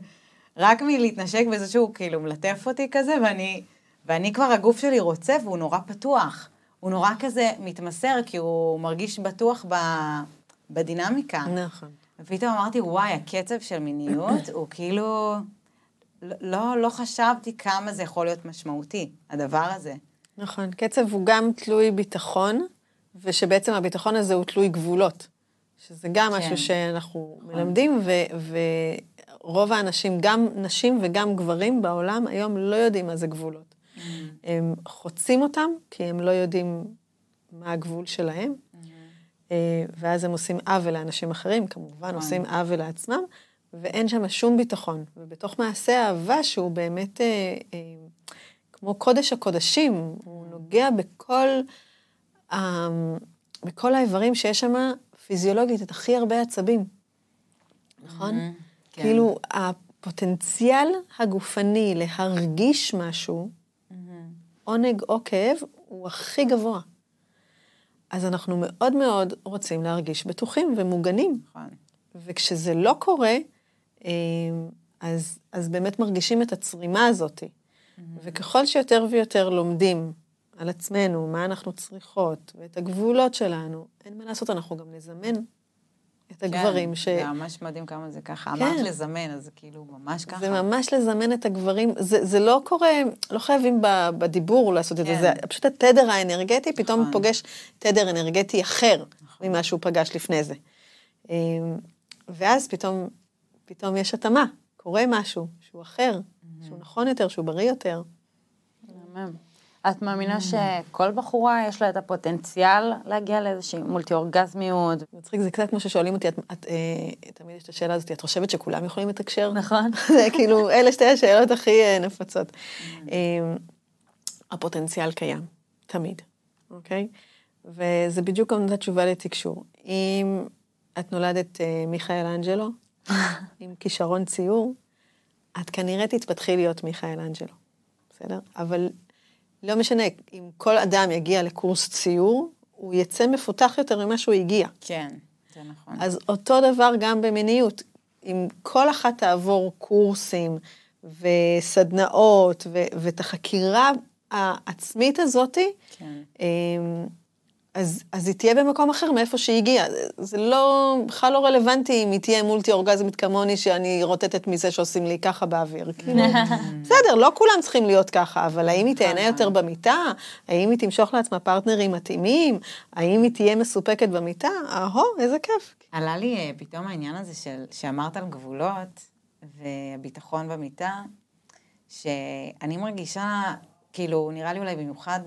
רק מלהתנשק בזה שהוא כאילו מלטף אותי כזה, ואני, ואני כבר, הגוף שלי רוצה, והוא נורא פתוח. הוא נורא כזה מתמסר, כי הוא מרגיש בטוח ב, בדינמיקה. נכון. ופתאום אמרתי, וואי, הקצב של מיניות הוא כאילו... לא, לא חשבתי כמה זה יכול להיות משמעותי, הדבר הזה. נכון, קצב הוא גם תלוי ביטחון, ושבעצם הביטחון הזה הוא תלוי גבולות. שזה גם כן. משהו שאנחנו נכון. מלמדים, ו, ורוב האנשים, גם נשים וגם גברים בעולם, היום לא יודעים מה זה גבולות. הם חוצים אותם, כי הם לא יודעים מה הגבול שלהם, אה, ואז הם עושים עוול לאנשים אחרים, כמובן עושים עוול לעצמם, ואין שם שום ביטחון. ובתוך מעשה האהבה, שהוא באמת, אה, אה, כמו קודש הקודשים, הוא נוגע בכל, ה... בכל האיברים שיש שם פיזיולוגית את הכי הרבה עצבים, נכון? Mm-hmm. כן. כאילו, הפוטנציאל הגופני להרגיש משהו, Mm-hmm. עונג או כאב, הוא הכי גבוה. אז אנחנו מאוד מאוד רוצים להרגיש בטוחים ומוגנים. נכון. וכשזה לא קורה, אה, אז, אז באמת מרגישים את הצרימה הזאת. וככל שיותר ויותר לומדים על עצמנו, מה אנחנו צריכות, ואת הגבולות שלנו, אין מה לעשות, אנחנו גם נזמן את הגברים ש... כן, זה ממש מדהים כמה זה ככה. כן. אמרת לזמן, אז זה כאילו ממש ככה. זה ממש לזמן את הגברים, זה, זה לא קורה, לא חייבים בדיבור לעשות את כן. זה, זה פשוט התדר האנרגטי פתאום נכון. פוגש תדר אנרגטי אחר ממה שהוא פגש לפני זה. אמ, ואז פתאום, פתאום יש התאמה, קורה משהו שהוא אחר, שהוא נכון יותר, שהוא בריא יותר. מהמם. את מאמינה שכל בחורה יש לה את הפוטנציאל להגיע לאיזושהי מולטי אורגזמיות? מצחיק, זה קצת כמו ששואלים אותי, את, את, אה, תמיד יש את השאלה הזאת, את חושבת שכולם יכולים לתקשר? נכון. זה כאילו, אלה שתי השאלות הכי אה, נפוצות. אה, הפוטנציאל קיים, תמיד, אוקיי? וזה בדיוק גם נתת תשובה לתקשור. אם את נולדת אה, מיכאל אנג'לו, עם כישרון ציור, את כנראה תתפתחי להיות מיכאל אנג'לו, בסדר? אבל לא משנה, אם כל אדם יגיע לקורס ציור, הוא יצא מפותח יותר ממה שהוא הגיע. כן, זה נכון. אז אותו דבר גם במיניות. אם כל אחת תעבור קורסים וסדנאות ו- ואת החקירה העצמית הזאתי, כן. אז, אז היא תהיה במקום אחר מאיפה שהיא הגיעה. זה לא, בכלל לא רלוונטי אם היא תהיה מולטי אורגזמית כמוני, שאני רוטטת מזה שעושים לי ככה באוויר. כאילו, בסדר, לא כולם צריכים להיות ככה, אבל האם היא תהנה יותר במיטה? האם היא תמשוך לעצמה פרטנרים מתאימים? האם היא תהיה מסופקת במיטה? אהו, איזה כיף. עלה לי אה, פתאום העניין הזה של, שאמרת על גבולות וביטחון במיטה, שאני מרגישה, כאילו, נראה לי אולי במיוחד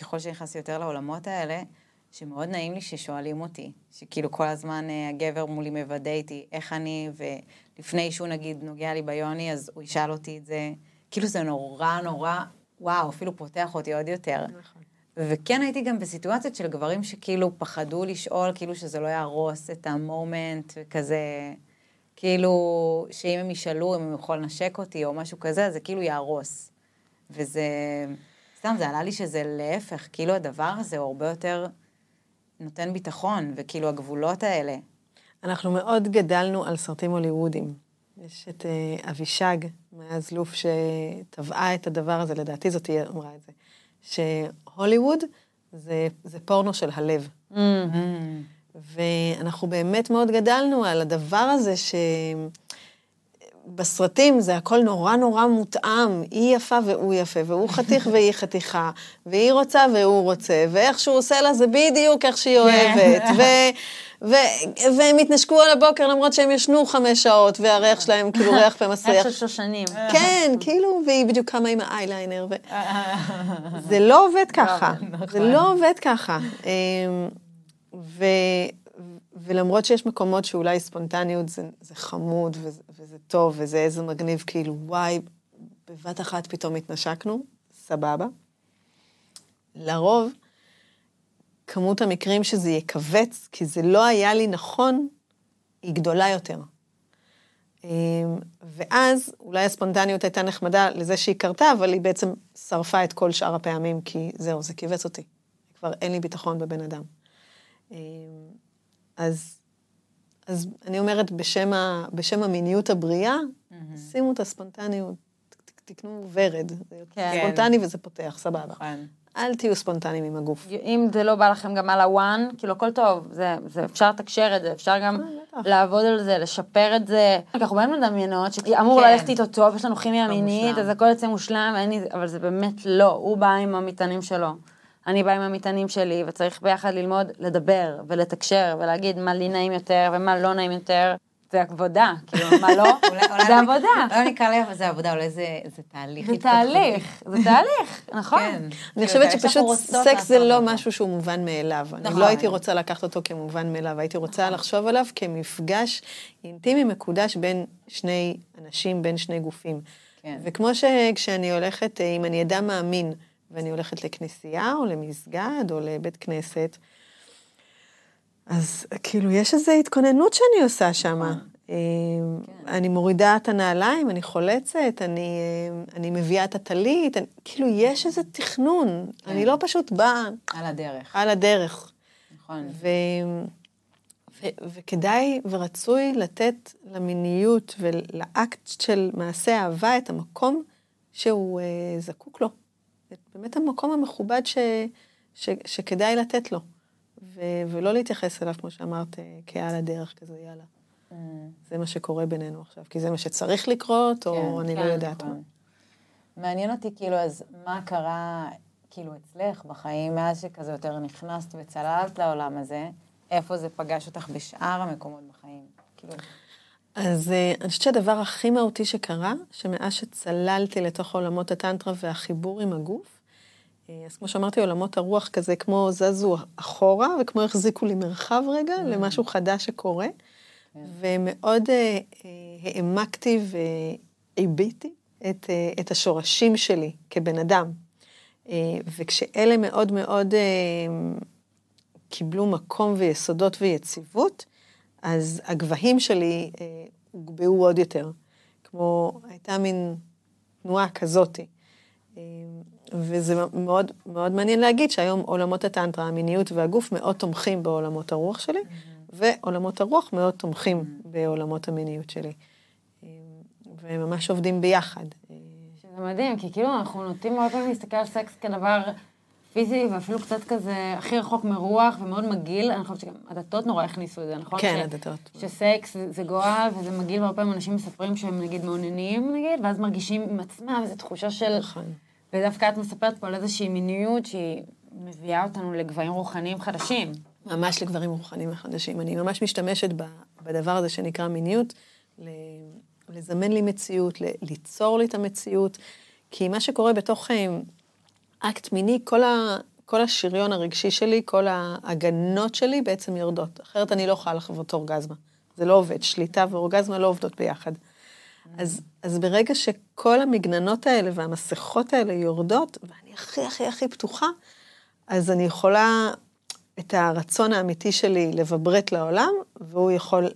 ככל שנכנסתי יותר לעולמות האלה, שמאוד נעים לי ששואלים אותי, שכאילו כל הזמן אה, הגבר מולי מוודא איתי איך אני, ולפני שהוא נגיד נוגע לי ביוני, אז הוא ישאל אותי את זה. כאילו זה נורא נורא, וואו, אפילו פותח אותי עוד יותר. וכן הייתי גם בסיטואציות של גברים שכאילו פחדו לשאול, כאילו שזה לא יהרוס את המומנט, וכזה, כאילו, שאם הם ישאלו אם הם יכולים לנשק אותי או משהו כזה, זה כאילו יהרוס. וזה, סתם, זה עלה לי שזה להפך, כאילו הדבר הזה הוא הרבה יותר נותן ביטחון, וכאילו הגבולות האלה. אנחנו מאוד גדלנו על סרטים הוליוודיים. יש את אה, אבישג מאז לוף שטבעה את הדבר הזה, לדעתי זאת היא אמרה את זה, שהוליווד זה, זה פורנו של הלב. ואנחנו באמת מאוד גדלנו על הדבר הזה ש... בסרטים זה הכל נורא נורא מותאם, היא יפה והוא יפה, והוא חתיך והיא חתיכה, והיא רוצה והוא רוצה, ואיך שהוא עושה לה זה בדיוק איך שהיא אוהבת, ו... ו- והם התנשקו על הבוקר למרות שהם ישנו חמש שעות, והריח שלהם כאילו ריח פה איך. של שושנים. כן, כאילו, והיא בדיוק קמה עם האייליינר. ו... זה לא עובד ככה, זה לא עובד ככה. אמ, ו... ולמרות שיש מקומות שאולי ספונטניות זה, זה חמוד וזה, וזה טוב וזה איזה מגניב, כאילו, וואי, בבת אחת פתאום התנשקנו, סבבה. לרוב, כמות המקרים שזה יכווץ, כי זה לא היה לי נכון, היא גדולה יותר. אמ, ואז אולי הספונטניות הייתה נחמדה לזה שהיא קרתה, אבל היא בעצם שרפה את כל שאר הפעמים, כי זהו, זה כיווץ אותי. כבר אין לי ביטחון בבן אדם. אז, אז אני אומרת, בשם, ה, בשם המיניות הבריאה, שימו את הספונטניות, תקנו ורד. זה כן. ספונטני וזה פותח, סבבה. נכון. אל תהיו ספונטניים עם הגוף. אם זה לא בא לכם גם על הוואן, כאילו הכל טוב, זה, זה אפשר לתקשר את זה, אפשר גם בטח. לעבוד על זה, לשפר את זה. אנחנו באמת מדמיינות שאמור כן. ללכת איתו טוב, יש לנו כימיה הכל מינית. אז הכל יוצא מושלם, לי, אבל זה באמת לא, הוא בא עם המטענים שלו. אני באה עם המטענים שלי, וצריך ביחד ללמוד לדבר ולתקשר ולהגיד מה לי נעים יותר ומה לא נעים יותר. זה עבודה, כאילו, מה לא? זה עבודה. לא נקרא לי, אבל זה עבודה, אולי זה זה תהליך. זה. תהליך, זה תהליך, נכון. כן. אני כאילו, חושבת זה שאנחנו שפשוט סקס זה לא. משהו שהוא מובן מאליו. אני נכון. לא הייתי רוצה לקחת אותו כמובן מאליו, הייתי רוצה לחשוב עליו כמפגש אינטימי מקודש בין שני אנשים, בין שני גופים. כן. וכמו שכשאני הולכת, אה, אם אני אדם מאמין, ואני הולכת לכנסייה או למסגד או לבית כנסת, אז כאילו יש איזו התכוננות שאני עושה שם. כן. אני מורידה את הנעליים, אני חולצת, אני, אה, אני מביאה את הטלית, אני- כאילו יש איזה תכנון. אני לא פשוט באה על הדרך, על הדרך. נכון. ו, ו, וכדאי ורצוי לתת למיניות ולאקט של מעשה אהבה את המקום שהוא אה, זקוק לו. באמת המקום המכובד ש, ש, שכדאי לתת לו. ו, ולא להתייחס אליו, כמו שאמרת, אה, כעל הדרך, כזה יאללה. זה מה שקורה בינינו עכשיו, כי זה מה שצריך לקרות, או כן, אני לא כן, יודעת מה. נכון. מעניין אותי, כאילו, אז מה קרה, כאילו, אצלך בחיים, מאז שכזה יותר נכנסת וצללת לעולם הזה, איפה זה פגש אותך בשאר המקומות בחיים? כאילו, אז אה, אני חושבת שהדבר הכי מהותי שקרה, שמאז שצללתי לתוך עולמות הטנטרה והחיבור עם הגוף, אה, אז כמו שאמרתי, עולמות הרוח כזה כמו זזו אחורה, וכמו החזיקו לי מרחב רגע למשהו חדש שקורה, ומאוד אה, אה, העמקתי ועיביתי את, אה, את השורשים שלי כבן אדם. אה, וכשאלה מאוד מאוד אה, קיבלו מקום ויסודות ויציבות, אז הגבהים שלי אה, הוגבהו עוד יותר. כמו, הייתה מין תנועה כזאתי. אה, וזה מאוד, מאוד מעניין להגיד שהיום עולמות הטנטרה, המיניות והגוף מאוד תומכים בעולמות הרוח שלי, ועולמות הרוח מאוד תומכים בעולמות המיניות שלי. והם ממש עובדים ביחד. שזה מדהים, כי כאילו אנחנו נוטים הרבה פעמים להסתכל על סקס כדבר פיזי, ואפילו קצת כזה הכי רחוק מרוח ומאוד מגעיל. אני חושבת שגם הדתות נורא הכניסו את זה, נכון? כן, ש- הדתות. שסקס זה- זה גועל וזה מגעיל, והרבה פעמים אנשים מספרים שהם נגיד מעוננים, נגיד, ואז מרגישים עם עצמם איזו תחושה של... נכון. ודווקא את מספרת פה על איזושהי מיניות שהיא מביאה אותנו לגבהים רוחניים חדשים. ממש לגברים רוחניים חדשים. אני ממש משתמשת בדבר הזה שנקרא מיניות, לזמן לי מציאות, ליצור לי את המציאות, כי מה שקורה בתוך אה, אקט מיני, כל, ה, כל השריון הרגשי שלי, כל ההגנות שלי בעצם יורדות. אחרת אני לא יכולה לחוות אורגזמה. זה לא עובד, שליטה ואורגזמה לא עובדות ביחד. אז, אז ברגע שכל המגננות האלה והמסכות האלה יורדות, ואני הכי הכי הכי פתוחה, אז אני יכולה את הרצון האמיתי שלי לבברט לעולם, והוא יכול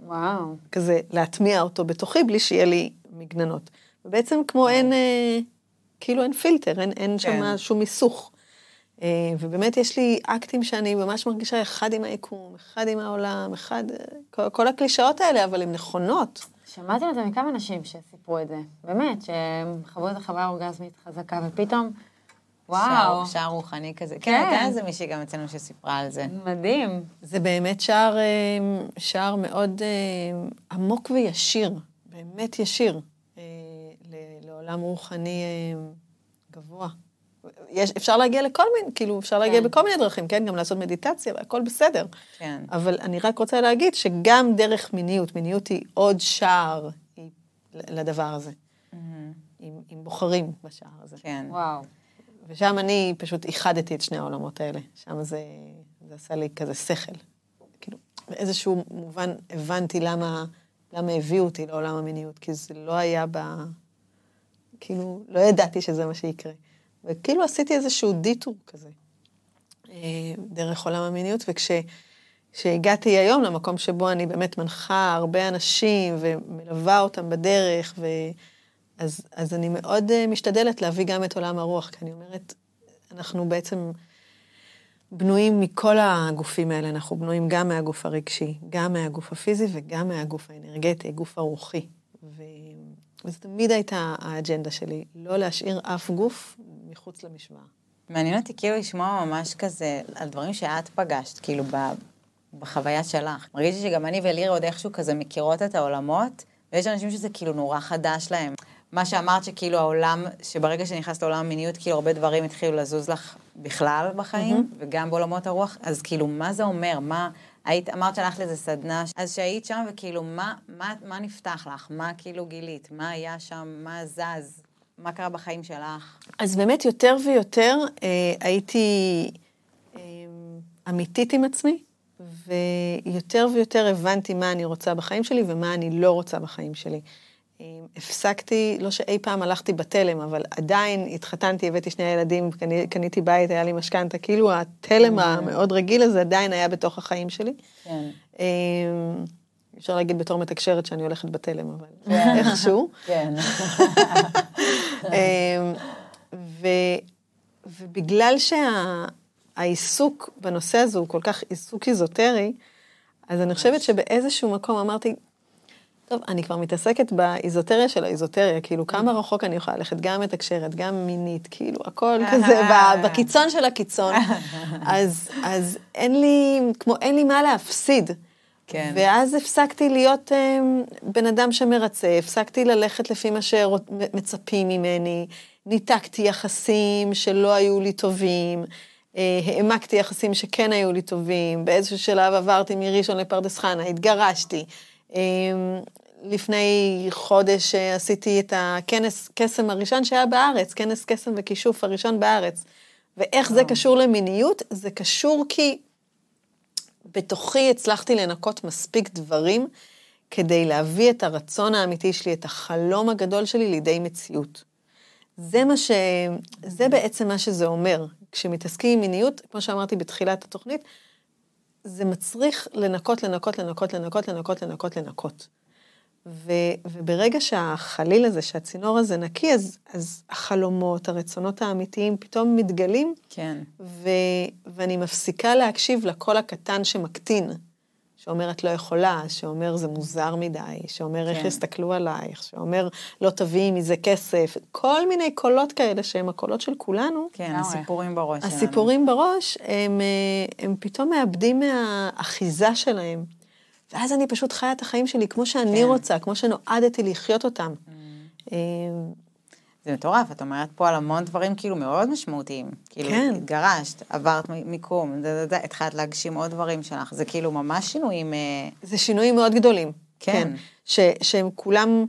וואו. כזה להטמיע אותו בתוכי בלי שיהיה לי מגננות. ובעצם כמו אין, אה, כאילו אין פילטר, אין, אין שם כן. שום מיסוך. אה, ובאמת יש לי אקטים שאני ממש מרגישה אחד עם היקום, אחד עם העולם, אחד, אה, כל, כל הקלישאות האלה, אבל הן נכונות. שמעתי על זה מכמה נשים שסיפרו את זה. באמת, שהם חוו את החוויה האורגזמית חזקה, ופתאום, וואו, שער, שער רוחני כזה. כן, כן. הייתה איזה מישהי גם אצלנו שסיפרה על זה. מדהים. זה באמת שער, אה, שער מאוד אה, עמוק וישיר, באמת ישיר, אה, ל- לעולם רוחני גבוה. יש, אפשר להגיע לכל מיני, כאילו, אפשר להגיע כן. בכל מיני דרכים, כן? גם לעשות מדיטציה והכל בסדר. כן. אבל אני רק רוצה להגיד שגם דרך מיניות, מיניות היא עוד שער היא, לדבר הזה. אם, אם בוחרים בשער הזה. כן. וואו. ושם אני פשוט איחדתי את שני העולמות האלה. שם זה, זה עשה לי כזה שכל. כאילו, באיזשהו מובן הבנתי למה, למה הביאו אותי לעולם המיניות, כי זה לא היה ב... כאילו, לא ידעתי שזה מה שיקרה. וכאילו עשיתי איזשהו דיטור כזה, אה, דרך עולם המיניות, וכשהגעתי היום למקום שבו אני באמת מנחה הרבה אנשים ומלווה אותם בדרך, ו... אז, אז אני מאוד אה, משתדלת להביא גם את עולם הרוח, כי אני אומרת, אנחנו בעצם בנויים מכל הגופים האלה, אנחנו בנויים גם מהגוף הרגשי, גם מהגוף הפיזי וגם מהגוף האנרגטי, הגוף הרוחי. ו... וזו תמיד הייתה האג'נדה שלי, לא להשאיר אף גוף מחוץ למשוואה. מעניין אותי כאילו לשמוע ממש כזה על דברים שאת פגשת, כאילו ב, בחוויה שלך. מרגישתי שגם אני וליר עוד איכשהו כזה מכירות את העולמות, ויש אנשים שזה כאילו נורא חדש להם. מה שאמרת שכאילו העולם, שברגע שנכנסת לעולם המיניות, כאילו הרבה דברים התחילו לזוז לך בכלל בחיים, mm-hmm. וגם בעולמות הרוח, אז כאילו מה זה אומר? מה, היית, אמרת שהלכת לאיזה סדנה, אז שהיית שם וכאילו מה, מה, מה נפתח לך? מה כאילו גילית? מה היה שם? מה זז? מה קרה בחיים שלך? אז באמת יותר ויותר אה, הייתי אה, אמיתית עם עצמי, ויותר ויותר הבנתי מה אני רוצה בחיים שלי ומה אני לא רוצה בחיים שלי. הפסקתי, לא שאי פעם הלכתי בתלם, אבל עדיין התחתנתי, הבאתי שני ילדים, קני, קניתי בית, היה לי משכנתה, כאילו התלם המאוד רגיל הזה עדיין היה בתוך החיים שלי. כן. אפשר להגיד בתור מתקשרת שאני הולכת בתלם, אבל איכשהו. כן. ו, ובגלל שהעיסוק בנושא הזה הוא כל כך עיסוק איזוטרי, אז אני חושבת שבאיזשהו מקום אמרתי, טוב, אני כבר מתעסקת באיזוטריה של האיזוטריה, כאילו כמה רחוק אני יכולה ללכת, גם מתקשרת, גם מינית, כאילו הכל כזה בקיצון של הקיצון. אז, אז אין לי, כמו אין לי מה להפסיד. כן. ואז הפסקתי להיות um, בן אדם שמרצה, הפסקתי ללכת לפי מה שמצפים ממני, ניתקתי יחסים שלא היו לי טובים, uh, העמקתי יחסים שכן היו לי טובים, באיזשהו שלב עברתי מראשון לפרדס חנה, התגרשתי. Um, לפני חודש uh, עשיתי את הכנס קסם הראשון שהיה בארץ, כנס קסם וכישוף הראשון בארץ. ואיך זה קשור למיניות? זה קשור כי בתוכי הצלחתי לנקות מספיק דברים כדי להביא את הרצון האמיתי שלי, את החלום הגדול שלי לידי מציאות. זה מה ש... זה בעצם מה שזה אומר. כשמתעסקים עם מיניות, כמו שאמרתי בתחילת התוכנית, זה מצריך לנקות, לנקות, לנקות, לנקות, לנקות, לנקות, לנקות. ו, וברגע שהחליל הזה, שהצינור הזה נקי, אז, אז החלומות, הרצונות האמיתיים פתאום מתגלים. כן. ו, ואני מפסיקה להקשיב לקול הקטן שמקטין, שאומר את לא יכולה, שאומר זה מוזר מדי, שאומר כן. איך יסתכלו עלייך, שאומר לא תביאי מזה כסף, כל מיני קולות כאלה שהם הקולות של כולנו. כן, הסיפורים בראש שלנו. הסיפורים בראש, הם, הם פתאום מאבדים מהאחיזה שלהם. ואז אני פשוט חיה את החיים שלי כמו שאני כן. רוצה, כמו שנועדתי לחיות אותם. Mm. אמ, זה מטורף, את אומרת פה על המון דברים כאילו מאוד משמעותיים. כאילו, כן. התגרשת, עברת מיקום, דה, דה, דה, התחלת להגשים עוד דברים שלך, זה כאילו ממש שינויים... אה, זה שינויים מאוד גדולים. כן. כן. ש, שהם כולם,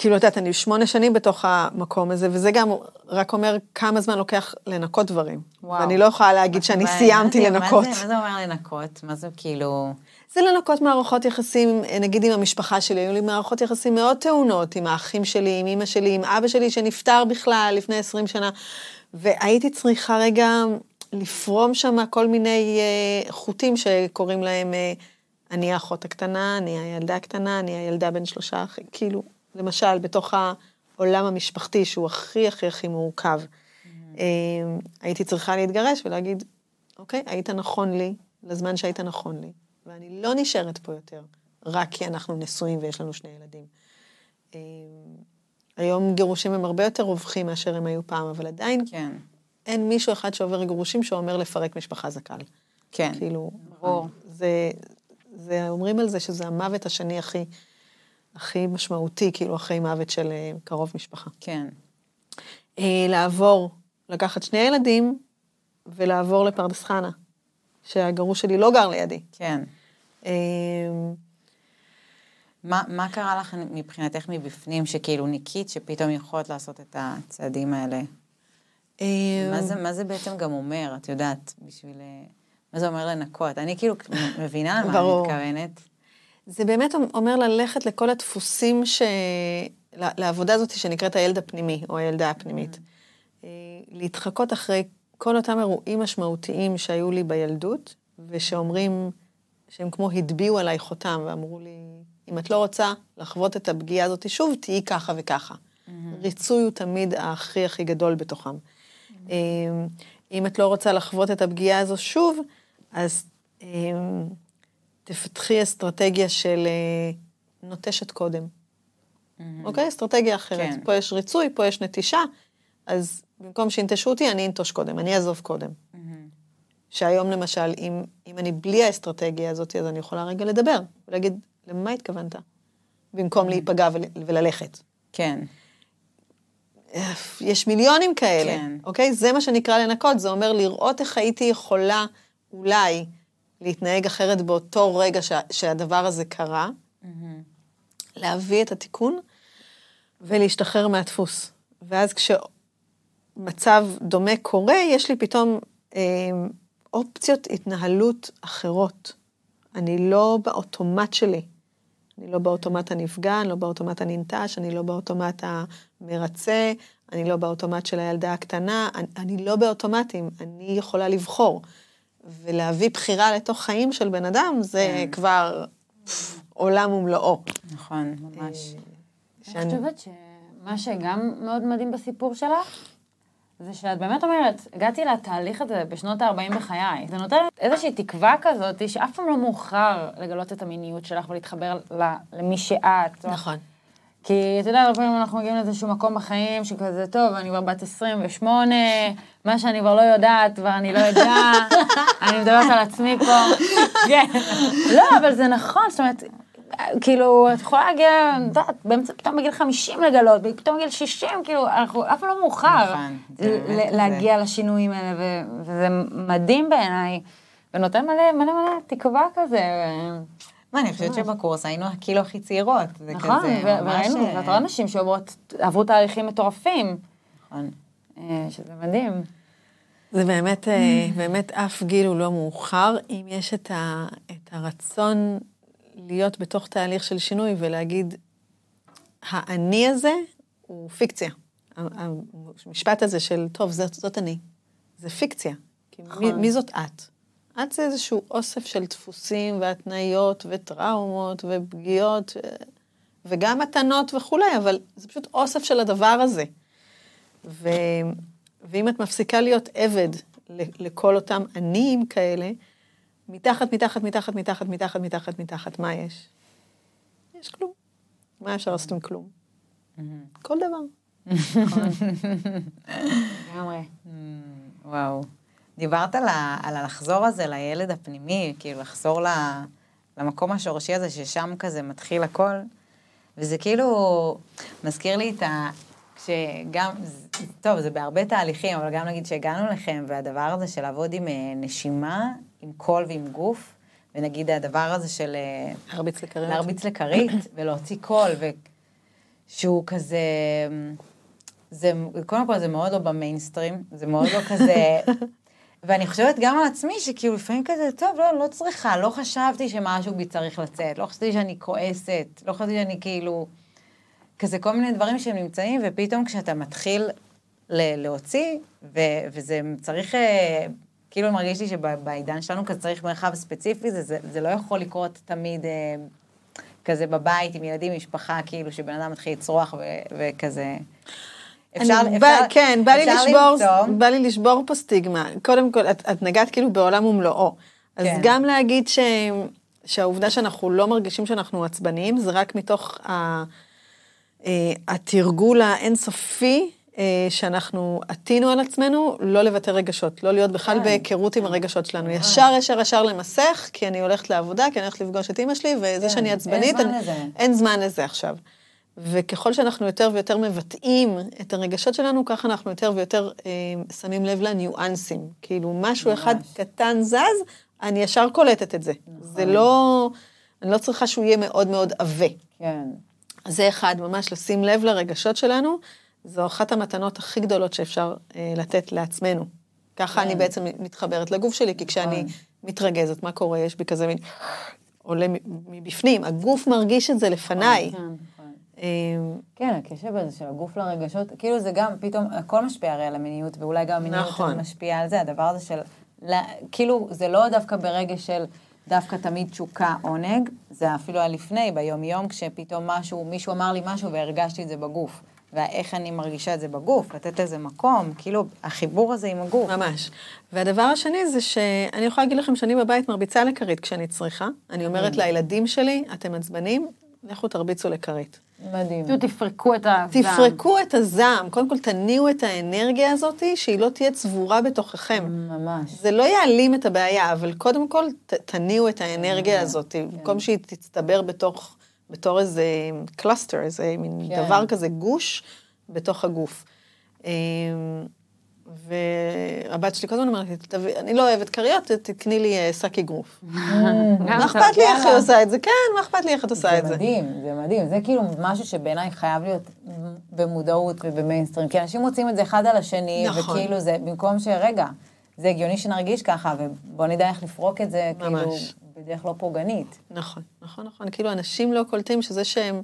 כאילו, את יודעת, אני שמונה שנים בתוך המקום הזה, וזה גם רק אומר כמה זמן לוקח לנקות דברים. וואו. ואני לא יכולה להגיד שאני סיימתי לנקות. מה זה, מה זה אומר לנקות? מה זה כאילו... זה לנקות מערכות יחסים, נגיד עם המשפחה שלי, היו לי מערכות יחסים מאוד טעונות, עם האחים שלי, עם אמא שלי, עם אבא שלי שנפטר בכלל לפני 20 שנה, והייתי צריכה רגע לפרום שם כל מיני uh, חוטים שקוראים להם, uh, אני האחות הקטנה, אני הילדה הקטנה, אני הילדה בין שלושה אחים, כאילו, למשל, בתוך העולם המשפחתי, שהוא הכי הכי הכי מורכב, mm-hmm. uh, הייתי צריכה להתגרש ולהגיד, אוקיי, היית נכון לי, לזמן שהיית נכון לי. ואני לא נשארת פה יותר, רק כי אנחנו נשואים ויש לנו שני ילדים. אמ, היום גירושים הם הרבה יותר רווחים מאשר הם היו פעם, אבל עדיין כן. אין מישהו אחד שעובר גירושים שאומר לפרק משפחה זה קל. כן, כאילו, ברור. זה, זה, אומרים על זה שזה המוות השני הכי, הכי משמעותי, כאילו, אחרי מוות של אה, קרוב משפחה. כן. אה, לעבור, לקחת שני ילדים ולעבור לפרדס חנה. שהגרוש שלי לא גר לידי. כן. אמ, מה, מה קרה לך מבחינתך מבפנים, שכאילו ניקית, שפתאום יכולת לעשות את הצעדים האלה? מה זה, מה זה בעצם גם אומר, את יודעת, בשביל... מה זה אומר לנקות? אני כאילו מבינה למה אני מתכוונת. זה באמת אומר ללכת לכל הדפוסים ש... לעבודה הזאת שנקראת הילד הפנימי, או הילדה הפנימית. Mm. אה, להתחקות אחרי כל אותם אירועים משמעותיים שהיו לי בילדות, ושאומרים שהם כמו הטביעו עליי חותם, ואמרו לי, אם את לא רוצה לחוות את הפגיעה הזאת שוב, תהיי ככה וככה. Mm-hmm. ריצוי הוא תמיד הכי הכי גדול בתוכם. Mm-hmm. אם את לא רוצה לחוות את הפגיעה הזו שוב, אז אמ, תפתחי אסטרטגיה של אה, נוטשת קודם. Mm-hmm. אוקיי? אסטרטגיה אחרת. כן. פה יש ריצוי, פה יש נטישה, אז במקום שינטשו אותי, אני אנטוש קודם, אני אעזוב קודם. Mm-hmm. שהיום למשל, אם, אם אני בלי האסטרטגיה הזאת, אז אני יכולה רגע לדבר, ולהגיד, למה התכוונת? במקום mm-hmm. להיפגע ול, וללכת. כן. יש מיליונים כאלה, כן. אוקיי? זה מה שנקרא לנקות, זה אומר לראות איך הייתי יכולה אולי להתנהג אחרת באותו רגע שה, שהדבר הזה קרה, mm-hmm. להביא את התיקון ולהשתחרר מהדפוס. ואז כש... מצב דומה קורה, יש לי פתאום אה, אופציות התנהלות אחרות. אני לא באוטומט שלי. אני לא באוטומט הנפגע, אני לא באוטומט הננטש, אני לא באוטומט המרצה, אני לא באוטומט של הילדה הקטנה, אני, אני לא באוטומטים, אני יכולה לבחור. ולהביא בחירה לתוך חיים של בן אדם, זה כן. כבר עולם ומלואו. נכון, ממש. אני חושבת שמה שגם מאוד מדהים בסיפור שלך, זה שאת באמת אומרת, הגעתי לתהליך הזה בשנות ה-40 בחיי. זה נותן איזושהי תקווה כזאת, שאף פעם לא מאוחר לגלות את המיניות שלך ולהתחבר למי שאת. נכון. כי אתה יודע, הרבה פעמים אנחנו מגיעים לאיזשהו מקום בחיים שכזה, טוב, אני כבר בת 28, מה שאני כבר לא יודעת, כבר אני לא יודע, אני מדברת על עצמי פה. כן. לא, אבל זה נכון, זאת אומרת, כאילו, את יכולה להגיע, את יודעת, באמצע, פתאום בגיל 50 לגלות, פתאום בגיל 60, כאילו, אנחנו אף פעם לא מאוחר נכון, להגיע לשינויים האלה, וזה מדהים בעיניי, ונותן מלא מלא מלא תקווה כזה. מה, אני חושבת שבקורס היינו כאילו הכי צעירות. זה נכון, כזה, ו- ממש, וראינו, אה, ואת רואה נשים שעוברות, עברו תהליכים מטורפים, נכון. אה, שזה מדהים. זה באמת, אה, באמת אף גיל הוא לא מאוחר, אם יש את, ה, את הרצון להיות בתוך תהליך של שינוי ולהגיד, האני הזה הוא פיקציה. המשפט הזה של, טוב, זאת, זאת אני, זה פיקציה. מי, מי זאת את? את זה איזשהו אוסף של דפוסים והתניות וטראומות ופגיעות, וגם מתנות וכולי, אבל זה פשוט אוסף של הדבר הזה. ו... ואם את מפסיקה להיות עבד לכל אותם עניים כאלה, מתחת, מתחת, מתחת, מתחת, מתחת, מתחת, מתחת, מה יש? יש כלום. מה אפשר לעשות עם כלום? כל דבר. לגמרי. וואו. דיברת על, ה, על הלחזור הזה לילד הפנימי, כאילו לחזור ל, למקום השורשי הזה, ששם כזה מתחיל הכל, וזה כאילו מזכיר לי את ה... כשגם, טוב, זה בהרבה תהליכים, אבל גם נגיד שהגענו לכם, והדבר הזה של לעבוד עם אה, נשימה, עם קול ועם גוף, ונגיד הדבר הזה של... אה, להרביץ לכרית. להרביץ לכרית ולהוציא קול, ושהוא כזה... זה, קודם כל זה מאוד לא במיינסטרים, זה מאוד לא כזה... ואני חושבת גם על עצמי, שכאילו לפעמים כזה, טוב, לא, לא צריכה, לא חשבתי שמשהו בי צריך לצאת, לא חשבתי שאני כועסת, לא חשבתי שאני כאילו... כזה כל מיני דברים שהם נמצאים, ופתאום כשאתה מתחיל ל- להוציא, ו- וזה צריך, אה, כאילו מרגיש לי שבעידן שלנו כזה צריך מרחב ספציפי, זה, זה, זה לא יכול לקרות תמיד אה, כזה בבית עם ילדים, משפחה, כאילו שבן אדם מתחיל לצרוח ו- וכזה. אפשר, אני אפשר, בא, כן, בא לי, אפשר לשבור, למצוא, בא לי לשבור פה סטיגמה. קודם כל, את, את נגעת כאילו בעולם ומלואו. אז כן. גם להגיד ש, שהעובדה שאנחנו לא מרגישים שאנחנו עצבניים, זה רק מתוך ה, אה, התרגול האינסופי אה, שאנחנו עטינו על עצמנו, לא לבטא רגשות, לא להיות בכלל כן. בהיכרות עם הרגשות שלנו. ישר, ישר, ישר למסך, כי אני הולכת לעבודה, כי אני הולכת לפגוש את אימא שלי, וזה כן, שאני אין עצבנית, זמן אני-. אין זמן לזה עכשיו. וככל שאנחנו יותר ויותר מבטאים את הרגשות שלנו, ככה אנחנו יותר ויותר אה, שמים לב לניואנסים. כאילו, משהו אחד קטן זז, אני ישר קולטת את זה. זה לא, אני לא צריכה שהוא יהיה מאוד מאוד עבה. כן, אז זה אחד, ממש לשים לב לרגשות שלנו, זו אחת המתנות הכי גדולות שאפשר אה, לתת לעצמנו. ככה אני בעצם מתחברת לגוף שלי, כי כשאני מתרגזת, מה קורה? יש בי כזה מין... עולה מבפנים, הגוף מרגיש את זה לפניי. כן. אה, כן, הקשב הזה של הגוף לרגשות, כאילו זה גם פתאום, הכל משפיע הרי על המיניות, ואולי גם המיניות נכון. משפיעה על זה, הדבר הזה של, לה- כאילו, זה לא דווקא ברגע של דווקא תמיד תשוקה עונג, זה אפילו היה לפני, ביום-יום, כשפתאום משהו, מישהו אמר לי משהו והרגשתי את זה בגוף. ואיך אני מרגישה את זה בגוף, לתת לזה מקום, כאילו, החיבור הזה עם הגוף. ממש. והדבר השני זה שאני יכולה להגיד לכם שאני בבית מרביצה לכרית כשאני צריכה. אני אומרת לילדים שלי, אתם עצבנים, לכו תרביצו לכרית. מדהים. פשוט תפרקו את הזעם. תפרקו את הזעם, קודם כל תניעו את האנרגיה הזאת, שהיא לא תהיה צבורה בתוככם. ממש. זה לא יעלים את הבעיה, אבל קודם כל ת, תניעו את האנרגיה הזאת, במקום שהיא תצטבר בתוך, בתור איזה קלאסטר, איזה מין כן. דבר כזה, גוש בתוך הגוף. והבת שלי כל הזמן אומרת לי, "תביא- אני לא אוהבת כריות, תקני לי אה, שק אגרוף. מה אכפת לי איך היא עושה את זה? כן, מה אכפת לי איך את עושה את זה זה? מדהים, זה מדהים. זה כאילו משהו שבעיניי חייב להיות במודעות ובמיינסטרים, כי אנשים מוצאים את זה אחד על השני, נכון. וכאילו זה, במקום שרגע, זה הגיוני שנרגיש ככה, ובוא נדע איך לפרוק את זה, כאילו. בדרך לא פוגענית. נכון, נכון, נכון. כאילו, אנשים לא קולטים שזה שהם...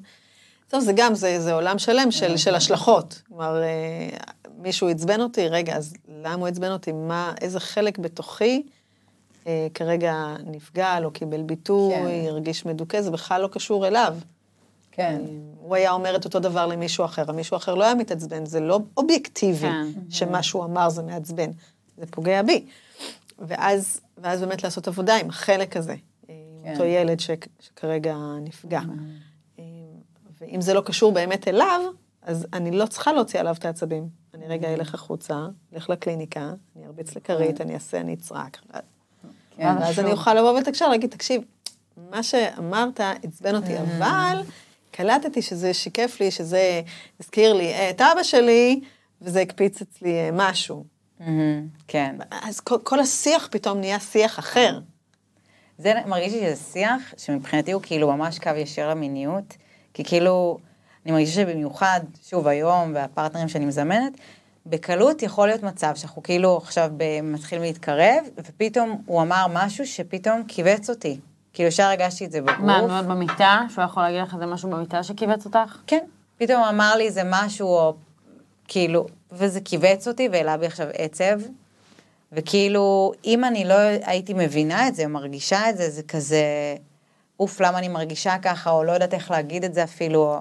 טוב, זה גם, זה, זה עולם שלם של, של השלכות. כלומר, אה, מישהו עצבן אותי, רגע, אז למה הוא עצבן אותי? מה, איזה חלק בתוכי אה, כרגע נפגע, לא קיבל ביטוי, כן. הרגיש מדוכא, זה בכלל לא קשור אליו. כן. הוא היה אומר את אותו דבר למישהו אחר, המישהו אחר לא היה מתעצבן, זה לא אובייקטיבי כן. שמה שהוא אמר זה מעצבן, זה פוגע בי. ואז, ואז באמת לעשות עבודה עם החלק הזה, עם כן. אותו ילד ש, שכרגע נפגע. אה, ואם זה לא קשור באמת אליו, אז אני לא צריכה להוציא עליו את העצבים. אני רגע אלך החוצה, אלך לקליניקה, אני ארביץ לכרית, אני אעשה, אני אצרק. כן. ואז אני אוכל לבוא ולתקשר, להגיד, תקשיב, מה שאמרת עצבן אותי, אבל קלטתי שזה שיקף לי, שזה הזכיר לי את אבא שלי, וזה הקפיץ אצלי אה, משהו. כן. אז כל, השיח פתאום נהיה שיח אחר. זה מרגיש לי שזה שיח שמבחינתי הוא כאילו ממש קו ישר למיניות, כי כאילו, אני מרגישה שבמיוחד, שוב, היום, והפרטנרים שאני מזמנת, בקלות יכול להיות מצב שאנחנו כאילו עכשיו מתחילים להתקרב, ופתאום הוא אמר משהו שפתאום כיווץ אותי. כאילו, ישר הרגשתי את זה בגוף. מה, מאוד במיטה? שהוא יכול להגיד לך איזה משהו במיטה שכיווץ אותך? כן, פתאום אמר לי איזה משהו, או כאילו, וזה כיווץ אותי והעלה בי עכשיו עצב. וכאילו, אם אני לא הייתי מבינה את זה, או מרגישה את זה, זה כזה, אוף, למה אני מרגישה ככה, או לא יודעת איך להגיד את זה אפילו, או...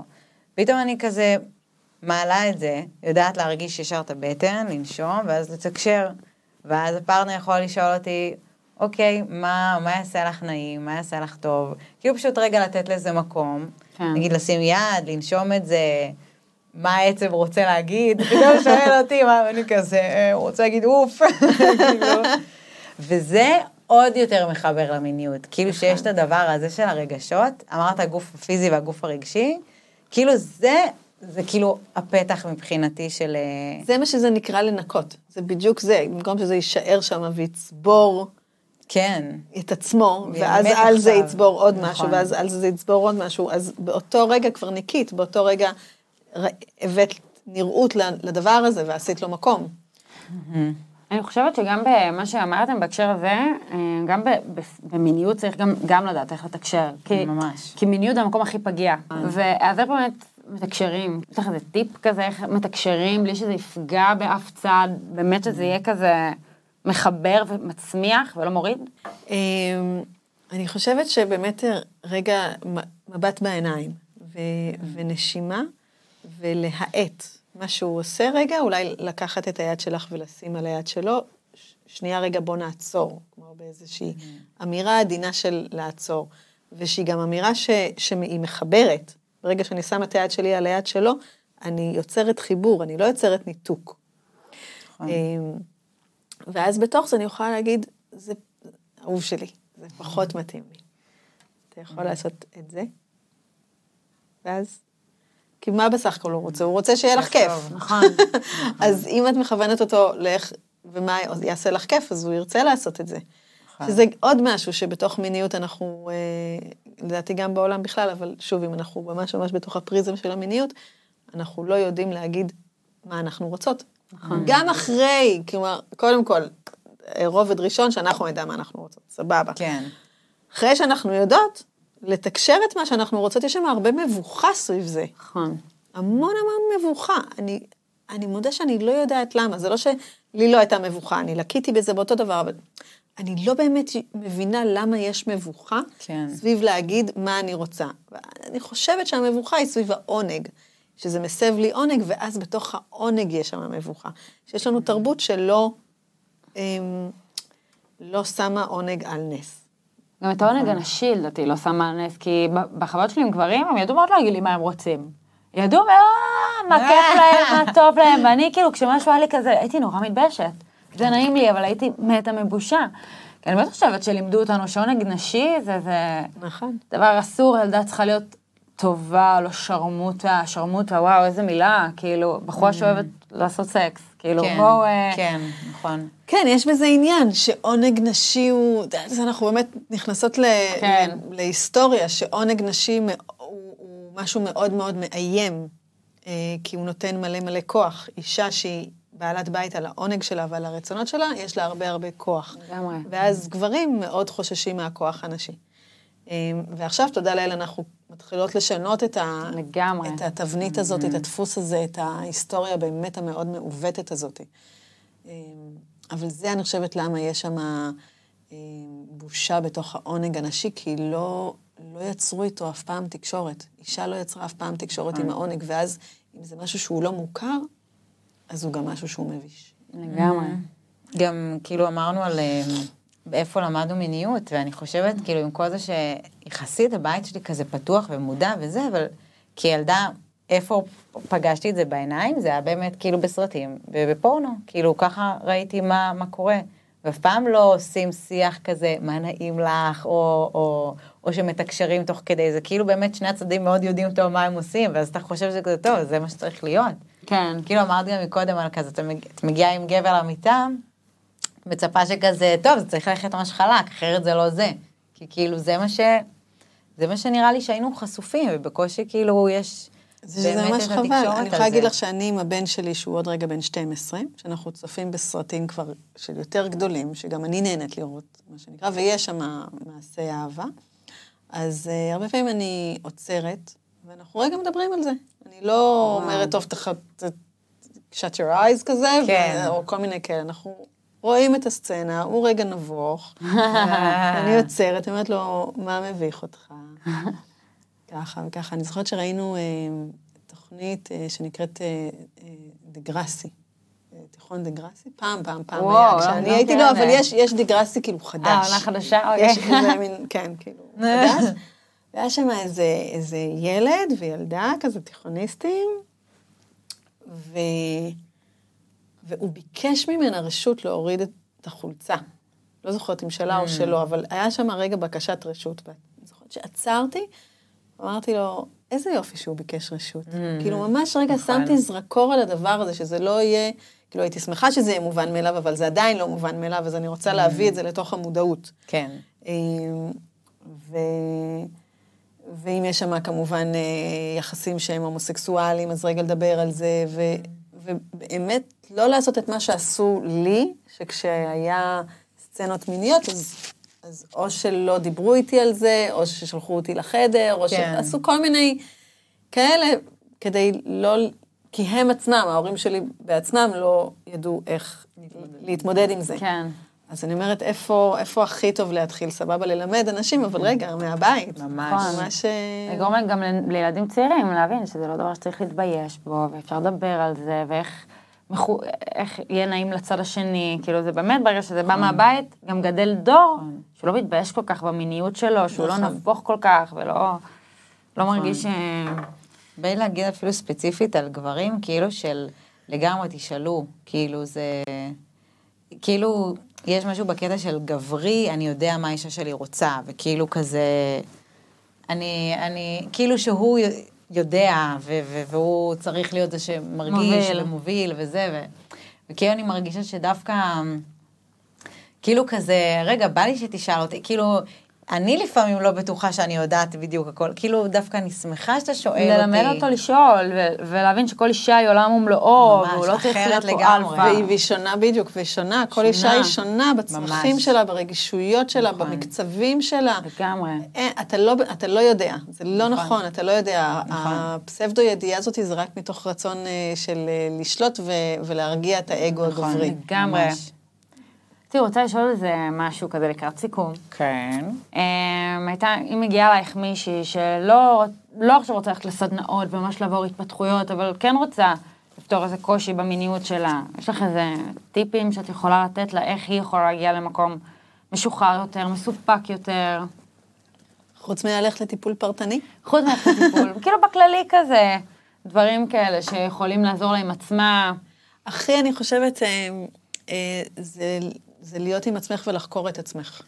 פתאום אני כזה מעלה את זה, יודעת להרגיש ישר את הבטן, לנשום, ואז לתקשר. ואז הפרטנר יכול לשאול אותי, אוקיי, מה, מה יעשה לך נעים, מה יעשה לך טוב? כאילו פשוט רגע לתת לזה מקום. כן. נגיד לשים יד, לנשום את זה, מה העצב רוצה להגיד, פתאום שואל אותי, מה, ואני כזה, "אה, הוא רוצה להגיד אוף. כאילו. וזה עוד יותר מחבר למיניות. כאילו שיש את הדבר הזה של הרגשות, אמרת הגוף הפיזי והגוף הרגשי, כאילו זה, זה כאילו הפתח מבחינתי של... אה, זה מה שזה נקרא לנקות. זה בדיוק זה, במקום שזה יישאר שם ויצבור כן, את עצמו, ואז על זה. יצבור עוד נכון. משהו, ואז על זה יצבור עוד משהו, אז באותו רגע כבר ניקית, באותו רגע הבאת נראות לדבר הזה ועשית לו מקום. אני חושבת שגם במה שאמרתם בהקשר הזה, אה, גם במיניות צריך גם, גם לדעת איך לתקשר. כי, ממש. כי מיניות זה המקום הכי פגיע. ואז איך באמת מתקשרים? יש לך איזה טיפ כזה, איך מתקשרים בלי שזה יפגע באף צד, באמת שזה יהיה כזה מחבר ומצמיח ולא מוריד? אמ, אני חושבת שבאמת רגע מ- מבט בעיניים, ו- ונשימה, ולהאט. מה שהוא עושה רגע, אולי לקחת את היד שלך ולשים על היד שלו, ש- שנייה רגע בוא נעצור, כלומר באיזושהי אמירה עדינה של לעצור, ושהיא גם אמירה ש- שהיא מחברת. ברגע שאני שמה את היד שלי על היד שלו, אני יוצרת חיבור, אני לא יוצרת ניתוק. נכון. אמ, ואז בתוך זה אני יכולה להגיד, זה אהוב שלי, זה פחות מתאים לי. אתה יכול לעשות את זה, ואז, כי מה בסך הכל הוא רוצה? הוא רוצה שיהיה לך כיף. נכון. אז אם את מכוונת אותו לאיך, ומה יעשה לך כיף, אז הוא ירצה לעשות את זה. נכון. שזה עוד משהו שבתוך מיניות אנחנו, אה, לדעתי גם בעולם בכלל, אבל שוב, אם אנחנו ממש ממש בתוך הפריזם של המיניות, אנחנו לא יודעים להגיד מה אנחנו רוצות. גם אחרי, כלומר, קודם כל, רובד ראשון שאנחנו נדע מה אנחנו רוצות, סבבה. כן. אחרי שאנחנו יודעות, לתקשר את מה שאנחנו רוצות, יש שם הרבה מבוכה סביב זה. נכון. המון המון מבוכה. אני, אני מודה שאני לא יודעת למה, זה לא שלי לא הייתה מבוכה, אני לקיתי בזה באותו דבר, אבל אני לא באמת מבינה למה יש מבוכה כן. סביב להגיד מה אני רוצה. אני חושבת שהמבוכה היא סביב העונג, שזה מסב לי עונג, ואז בתוך העונג יש שם מבוכה. שיש לנו תרבות שלא אמ, לא שמה עונג על נס. גם את העונג הנשי, לדעתי, לא שמה על נס, כי בחוויות שלי עם גברים, הם ידעו מאוד להגיד לי מה הם רוצים. ידעו מאוד מה כיף להם, מה טוב להם, ואני כאילו, כשמשהו היה לי כזה, הייתי נורא מתביישת. זה נעים לי, אבל הייתי מתה מבושה. כי אני באמת חושבת שלימדו אותנו שעונג נשי זה, זה נכון. דבר אסור, ילדה צריכה להיות טובה, לא שרמוטה, שרמוטה, וואו, איזה מילה, כאילו, בחורה שאוהבת לעשות סקס, כאילו, כן, בואו... אה, כן, נכון. כן, יש בזה עניין, שעונג נשי הוא, אז אנחנו באמת נכנסות ל, כן. ל, להיסטוריה, שעונג נשי הוא, הוא משהו מאוד מאוד מאיים, אה, כי הוא נותן מלא מלא כוח. אישה שהיא בעלת בית על העונג שלה ועל הרצונות שלה, יש לה הרבה הרבה כוח. לגמרי. ואז גברים מאוד חוששים מהכוח הנשי. אה, ועכשיו, תודה לאל, אנחנו מתחילות לשנות את, ה... לגמרי. את התבנית הזאת, את הדפוס הזה, את ההיסטוריה באמת המאוד מעוותת הזאת. אה, אבל זה, אני חושבת, למה יש שם אה, בושה בתוך העונג הנשי, כי לא, לא יצרו איתו אף פעם תקשורת. אישה לא יצרה אף פעם תקשורת עם העונג, ואז אם זה משהו שהוא לא מוכר, אז הוא גם משהו שהוא מביש. לגמרי. גם כאילו אמרנו על איפה למדנו מיניות, ואני חושבת כאילו עם כל זה שיחסית הבית שלי כזה פתוח ומודע וזה, אבל כילדה, איפה פגשתי את זה בעיניים? זה היה באמת כאילו בסרטים ובפורנו, כאילו ככה ראיתי מה, מה קורה. ואף פעם לא עושים שיח כזה, מה נעים לך, או, או, או שמתקשרים תוך כדי, זה כאילו באמת שני הצדדים מאוד יודעים טוב מה הם עושים, ואז אתה חושב שזה כזה טוב, זה מה שצריך להיות. כן. כאילו אמרת גם מקודם על כזה, את מג- את מגיעה עם גבר למיטה, מצפה שכזה, טוב, זה צריך ללכת ממש חלק, אחרת זה לא זה. כי כאילו זה מה ש... זה מה שנראה לי שהיינו חשופים, ובקושי כאילו יש זה ממש חבל. אני יכולה להגיד. לך שאני עם הבן שלי, שהוא עוד רגע בן 12, שאנחנו צופים בסרטים כבר של יותר גדולים, שגם אני נהנית לראות, מה שנקרא, ויש שם מעשי אהבה. אז uh, הרבה פעמים אני עוצרת, ואנחנו רגע מדברים על זה. אני לא אומרת, טוב, תח... ת- shut your eyes כזה, כן. ו- או כל מיני כאלה. אנחנו רואים את הסצנה, הוא רגע נבוך, אני עוצרת, אומרת לו, מה מביך אותך? ככה וככה. אני זוכרת שראינו אה, תוכנית אה, שנקראת אה, אה, דגרסי. אה, תיכון דגרסי, פעם, פעם, פעם וואו, היה, לא כשאני לא הייתי, לא, אבל. יש, יש דגרסי כאילו חדש. אה, עונה חדשה? יש אוקיי. איזה מין, כן, כאילו, חדש. והיה שם איזה, איזה ילד וילדה, כזה תיכוניסטים, ו... והוא ביקש ממנה רשות להוריד את החולצה. לא זוכרת אם שלה או שלו, אבל היה שם רגע בקשת רשות. ואני זוכרת שעצרתי, אמרתי לו, איזה יופי שהוא ביקש רשות. כאילו, ממש רגע שמתי זרקור על הדבר הזה, שזה לא יהיה, כאילו, הייתי שמחה שזה יהיה מובן מאליו, אבל זה עדיין לא מובן מאליו, אז אני רוצה להביא את זה לתוך המודעות. כן. אמ, ו... ואם יש שם כמובן אה, יחסים שהם הומוסקסואליים, אז רגע לדבר על זה, ו... ובאמת לא לעשות את מה שעשו לי, שכשהיה סצנות מיניות, אז, אז או שלא דיברו איתי על זה, או ששלחו אותי לחדר, או כן. שעשו כל מיני כאלה, כדי לא... כי הם עצמם, ההורים שלי בעצמם, לא ידעו איך להתמודד עם זה. כן. אז אני אומרת, איפה, איפה הכי טוב להתחיל? סבבה ללמד אנשים, אבל רגע, מהבית. ממש. ממש... אה, לגרום להם גם לילדים צעירים להבין שזה לא דבר שצריך להתבייש בו, ואפשר לדבר על זה, ואיך מחו- איך יהיה נעים לצד השני, כאילו זה באמת, ברגע שזה בא מהבית, גם גדל דור שהוא לא מתבייש כל כך במיניות שלו, שהוא לא נכון. נבוך כל כך, ולא לא מרגיש... אה, בא לי להגיד אפילו ספציפית על גברים, כאילו של לגמרי תשאלו, כאילו זה... כאילו, יש משהו בקטע של גברי, אני יודע מה האישה שלי רוצה, וכאילו כזה... אני, אני, כאילו שהוא יודע, ו- ו- והוא צריך להיות זה שמרגיש מוביל. ומוביל וזה, ו- וכאילו אני מרגישה שדווקא, כאילו כזה, רגע, בא לי שתשאל אותי, כאילו, אני לפעמים לא בטוחה שאני יודעת בדיוק הכל, כאילו דווקא אני שמחה שאתה שואל אותי. ללמד אותו לשאול, ו- ולהבין שכל אישה היא עולם ומלואו, והוא לא צריך להיות פה. אלפא. והיא, והיא שונה בדיוק, והיא שונה. כל אישה היא שונה בצרכים ממש. שלה, ברגישויות שלה, נכון. במקצבים שלה. לגמרי. אין, אתה, לא, אתה לא יודע, זה לא נכון. נכון, אתה לא יודע. נכון. הפסבדו ידיעה הזאת זה רק מתוך רצון אה, של אה, לשלוט ו, ולהרגיע את האגו נכון, הגברי. לגמרי. תראי, רוצה לשאול איזה משהו כזה לקראת סיכום. כן. אמ, הייתה, אם מגיעה אלייך מישהי שלא לא עכשיו רוצה ללכת לסדנאות וממש לעבור התפתחויות, אבל כן רוצה לפתור איזה קושי במיניות שלה, יש לך איזה טיפים שאת יכולה לתת לה, איך היא יכולה להגיע למקום משוחרר יותר, מסופק יותר, חוץ מללכת לטיפול פרטני? חוץ מהלכת לטיפול, כאילו בכללי כזה, דברים כאלה שיכולים לעזור לה עם עצמה. הכי, אני חושבת, אה, אה, זה, זה להיות עם עצמך ולחקור את עצמך.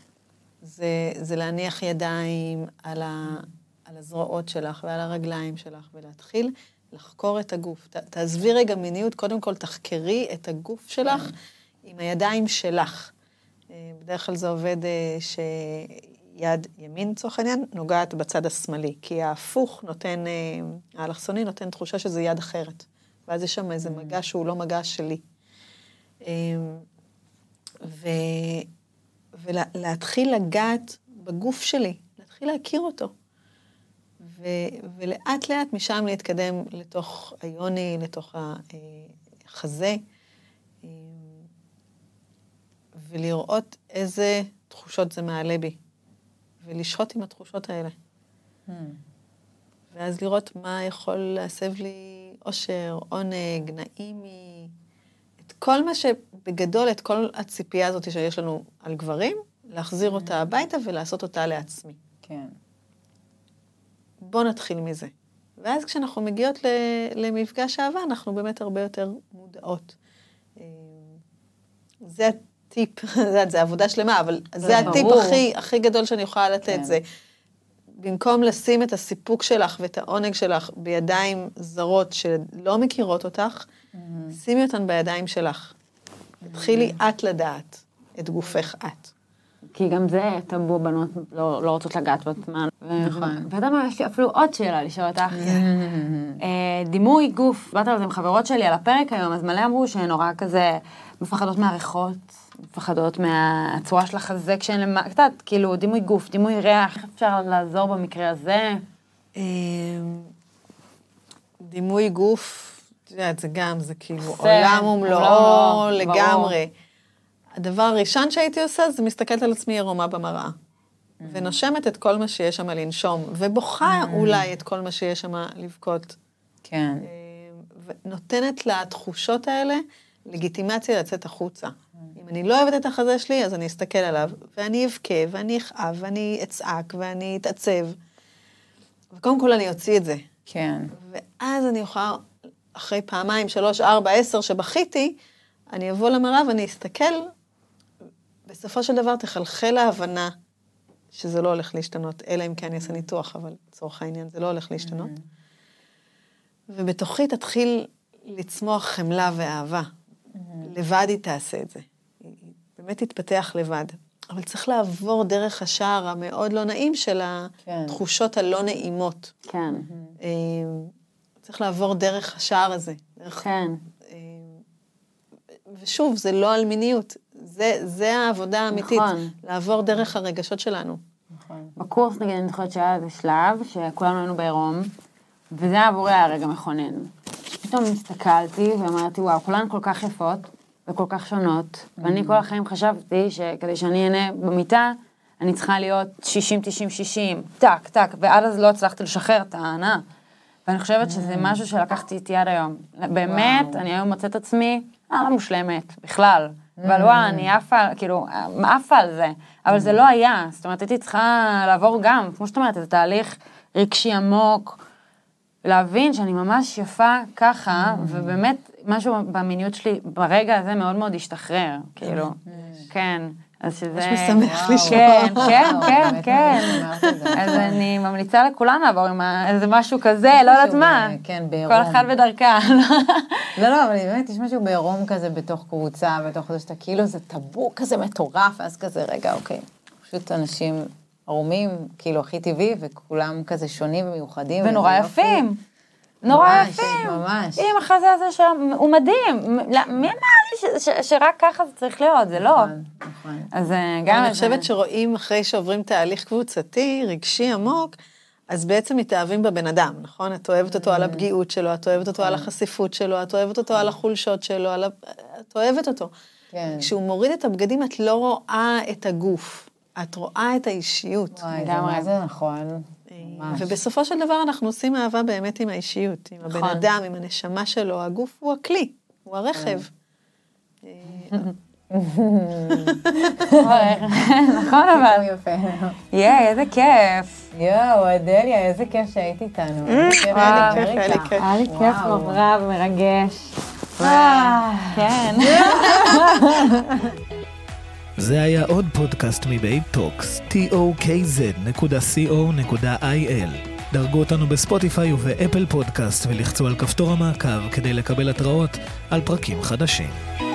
זה, זה להניח ידיים על, ה, על הזרועות שלך ועל הרגליים שלך, ולהתחיל לחקור את הגוף. ת, תעזבי רגע מיניות, קודם כל תחקרי את הגוף שלך עם הידיים שלך. אה, בדרך כלל זה עובד אה, שיד ימין, לצורך העניין, נוגעת בצד השמאלי, כי ההפוך נותן, אה, האלכסוני נותן תחושה שזה יד אחרת. ואז יש שם איזה מגע שהוא לא מגע שלי. ו, ולהתחיל לגעת בגוף שלי, להתחיל להכיר אותו. ו, ולאט לאט משם להתקדם לתוך היוני, לתוך החזה, אמ, ולראות איזה תחושות זה מעלה בי, ולשהות עם התחושות האלה. Hmm. ואז לראות מה יכול להסב לי אושר, עונג, את כל מה שבגדול, את כל הציפייה הזאת שיש לנו על גברים, להחזיר אותה הביתה ולעשות אותה לעצמי. כן. בואו נתחיל מזה. ואז כשאנחנו מגיעות למפגש אהבה, אנחנו באמת הרבה יותר מודעות. אה, זה הטיפ, זה עבודה שלמה, אבל זה הטיפ הכי, הכי גדול שאני יכולה לתת, כן. זה במקום לשים את הסיפוק שלך ואת העונג שלך בידיים זרות שלא מכירות אותך. שימי אותן בידיים שלך. תתחילי. את לדעת את גופך את. כי גם זה טאבו, בנות לא, לא רוצות לגעת בעצמן. נכון. ואתה יודע מה, יש לי אפילו עוד שאלה לשאול אותך. Mm-hmm. אה, דימוי גוף, באת על זה עם חברות שלי על הפרק היום, אז מלא אמרו שהן נורא כזה מפחדות מהריחות, מפחדות מהצורה של החזה כשאין למה, יודעת, כאילו, דימוי גוף, דימוי ריח, איך אפשר לעזור במקרה הזה? אמ, דימוי גוף, את יודעת, זה גם, זה כאילו עולם ומלואו לגמרי. הדבר הראשון שהייתי עושה זה מסתכלת על עצמי עירומה במראה. Mm. ונושמת את כל מה שיש שם לנשום, ובוכה mm. אולי את כל מה שיש שם לבכות. כן. אמ, ונותנת לתחושות האלה לגיטימציה לצאת החוצה. אם אני לא אוהבת את החזה שלי, אז אני אסתכל עליו, ואני אבכה, ואני אכאב, ואני אצעק, ואני אתעצב. וקודם כל אני אוציא את זה. כן. ואז אני אוכל, אחרי פעמיים, שלוש, ארבע, עשר שבכיתי, אני אבוא למראה ואני אסתכל, בסופו של דבר תחלחל ההבנה שזה לא הולך להשתנות, אלא אם כן אעשה ניתוח, אבל לצורך העניין זה לא הולך להשתנות. Mm-hmm. ובתוכי תתחיל לצמוח חמלה ואהבה. Mm-hmm. לבד היא תעשה את זה. באמת תתפתח לבד. אבל צריך לעבור דרך השער המאוד לא נעים של כן. התחושות הלא נעימות. כן. צריך לעבור דרך השער הזה. דרך... כן. אה, ושוב, זה לא על מיניות, זה, זה העבודה האמיתית. נכון. לעבור דרך הרגשות שלנו. נכון. בקורס, נגיד, אני זוכרת שהיה איזה שלב, שכולנו היינו בעירום, וזה עבורי היה רגע מכונן. פתאום הסתכלתי ואמרתי, וואו, כולן כל כך יפות, וכל כך שונות, ואני כל החיים חשבתי שכדי שאני אהנה במיטה, אני צריכה להיות 60, 90, 60, טק, טק, ועד אז לא הצלחתי לשחרר את ההנאה. ואני חושבת שזה mm. משהו שלקחתי איתי עד היום. באמת, אני היום מוצאת עצמי, אה, לא מושלמת, בכלל. אבל וואי, mm. אני עפה, כאילו, עפה על זה. אבל זה. לא היה. זאת אומרת, הייתי צריכה לעבור גם, כמו שאת אומרת, איזה תהליך רגשי עמוק, להבין שאני ממש יפה ככה, ובאמת משהו במיניות שלי ברגע הזה מאוד מאוד השתחרר, כאילו, כן. אז שזה... ממש משמח לשמוע. כן, כן, כן, כן. אז אני ממליצה לכולם לעבור עם איזה משהו כזה, לא יודעת מה. כן, בעירום. כל אחד בדרכה. לא, לא, אבל באמת יש משהו בעירום כזה בתוך קבוצה, בתוך זה שאתה כאילו, זה טאבו כזה מטורף, ואז כזה, רגע, אוקיי. פשוט אנשים ערומים, כאילו, הכי טבעי, וכולם כזה שונים ומיוחדים. ונורא יפים. נורא ממש, יפים. ממש. עם החזה הזה שם, הוא מדהים. מי אמר לי שרק ככה זה צריך להיות? זה לא. נכון, נכון. אז אה, גם... אני חושבת שרואים אחרי שעוברים תהליך קבוצתי, רגשי עמוק, אז בעצם מתאהבים בבן אדם, נכון? את אוהבת אותו על mm. הפגיעות שלו, את אוהבת אותו על נכון. החשיפות שלו, את אוהבת אותו על החולשות שלו, את אוהבת אותו. כן. כשהוא מוריד את הבגדים, את לא רואה את הגוף, את רואה את האישיות. וואי, מה זה נכון. ממש. ובסופו של דבר אנחנו עושים אהבה באמת עם האישיות, עם הבן נכון. אדם, עם הנשמה שלו, הגוף הוא הכלי, הוא הרכב. נכון אבל. יאי, איזה כיף. יואו, אדליה, איזה כיף שהיית איתנו. היה לי כיף, היה לי כיף. היה לי כיף נורא ומרגש. אה, כן. זה היה עוד פודקאסט מבייב טוקס, tokz.co.il. דרגו אותנו בספוטיפיי ובאפל פודקאסט ולחצו על כפתור המעקב כדי לקבל התראות על פרקים חדשים.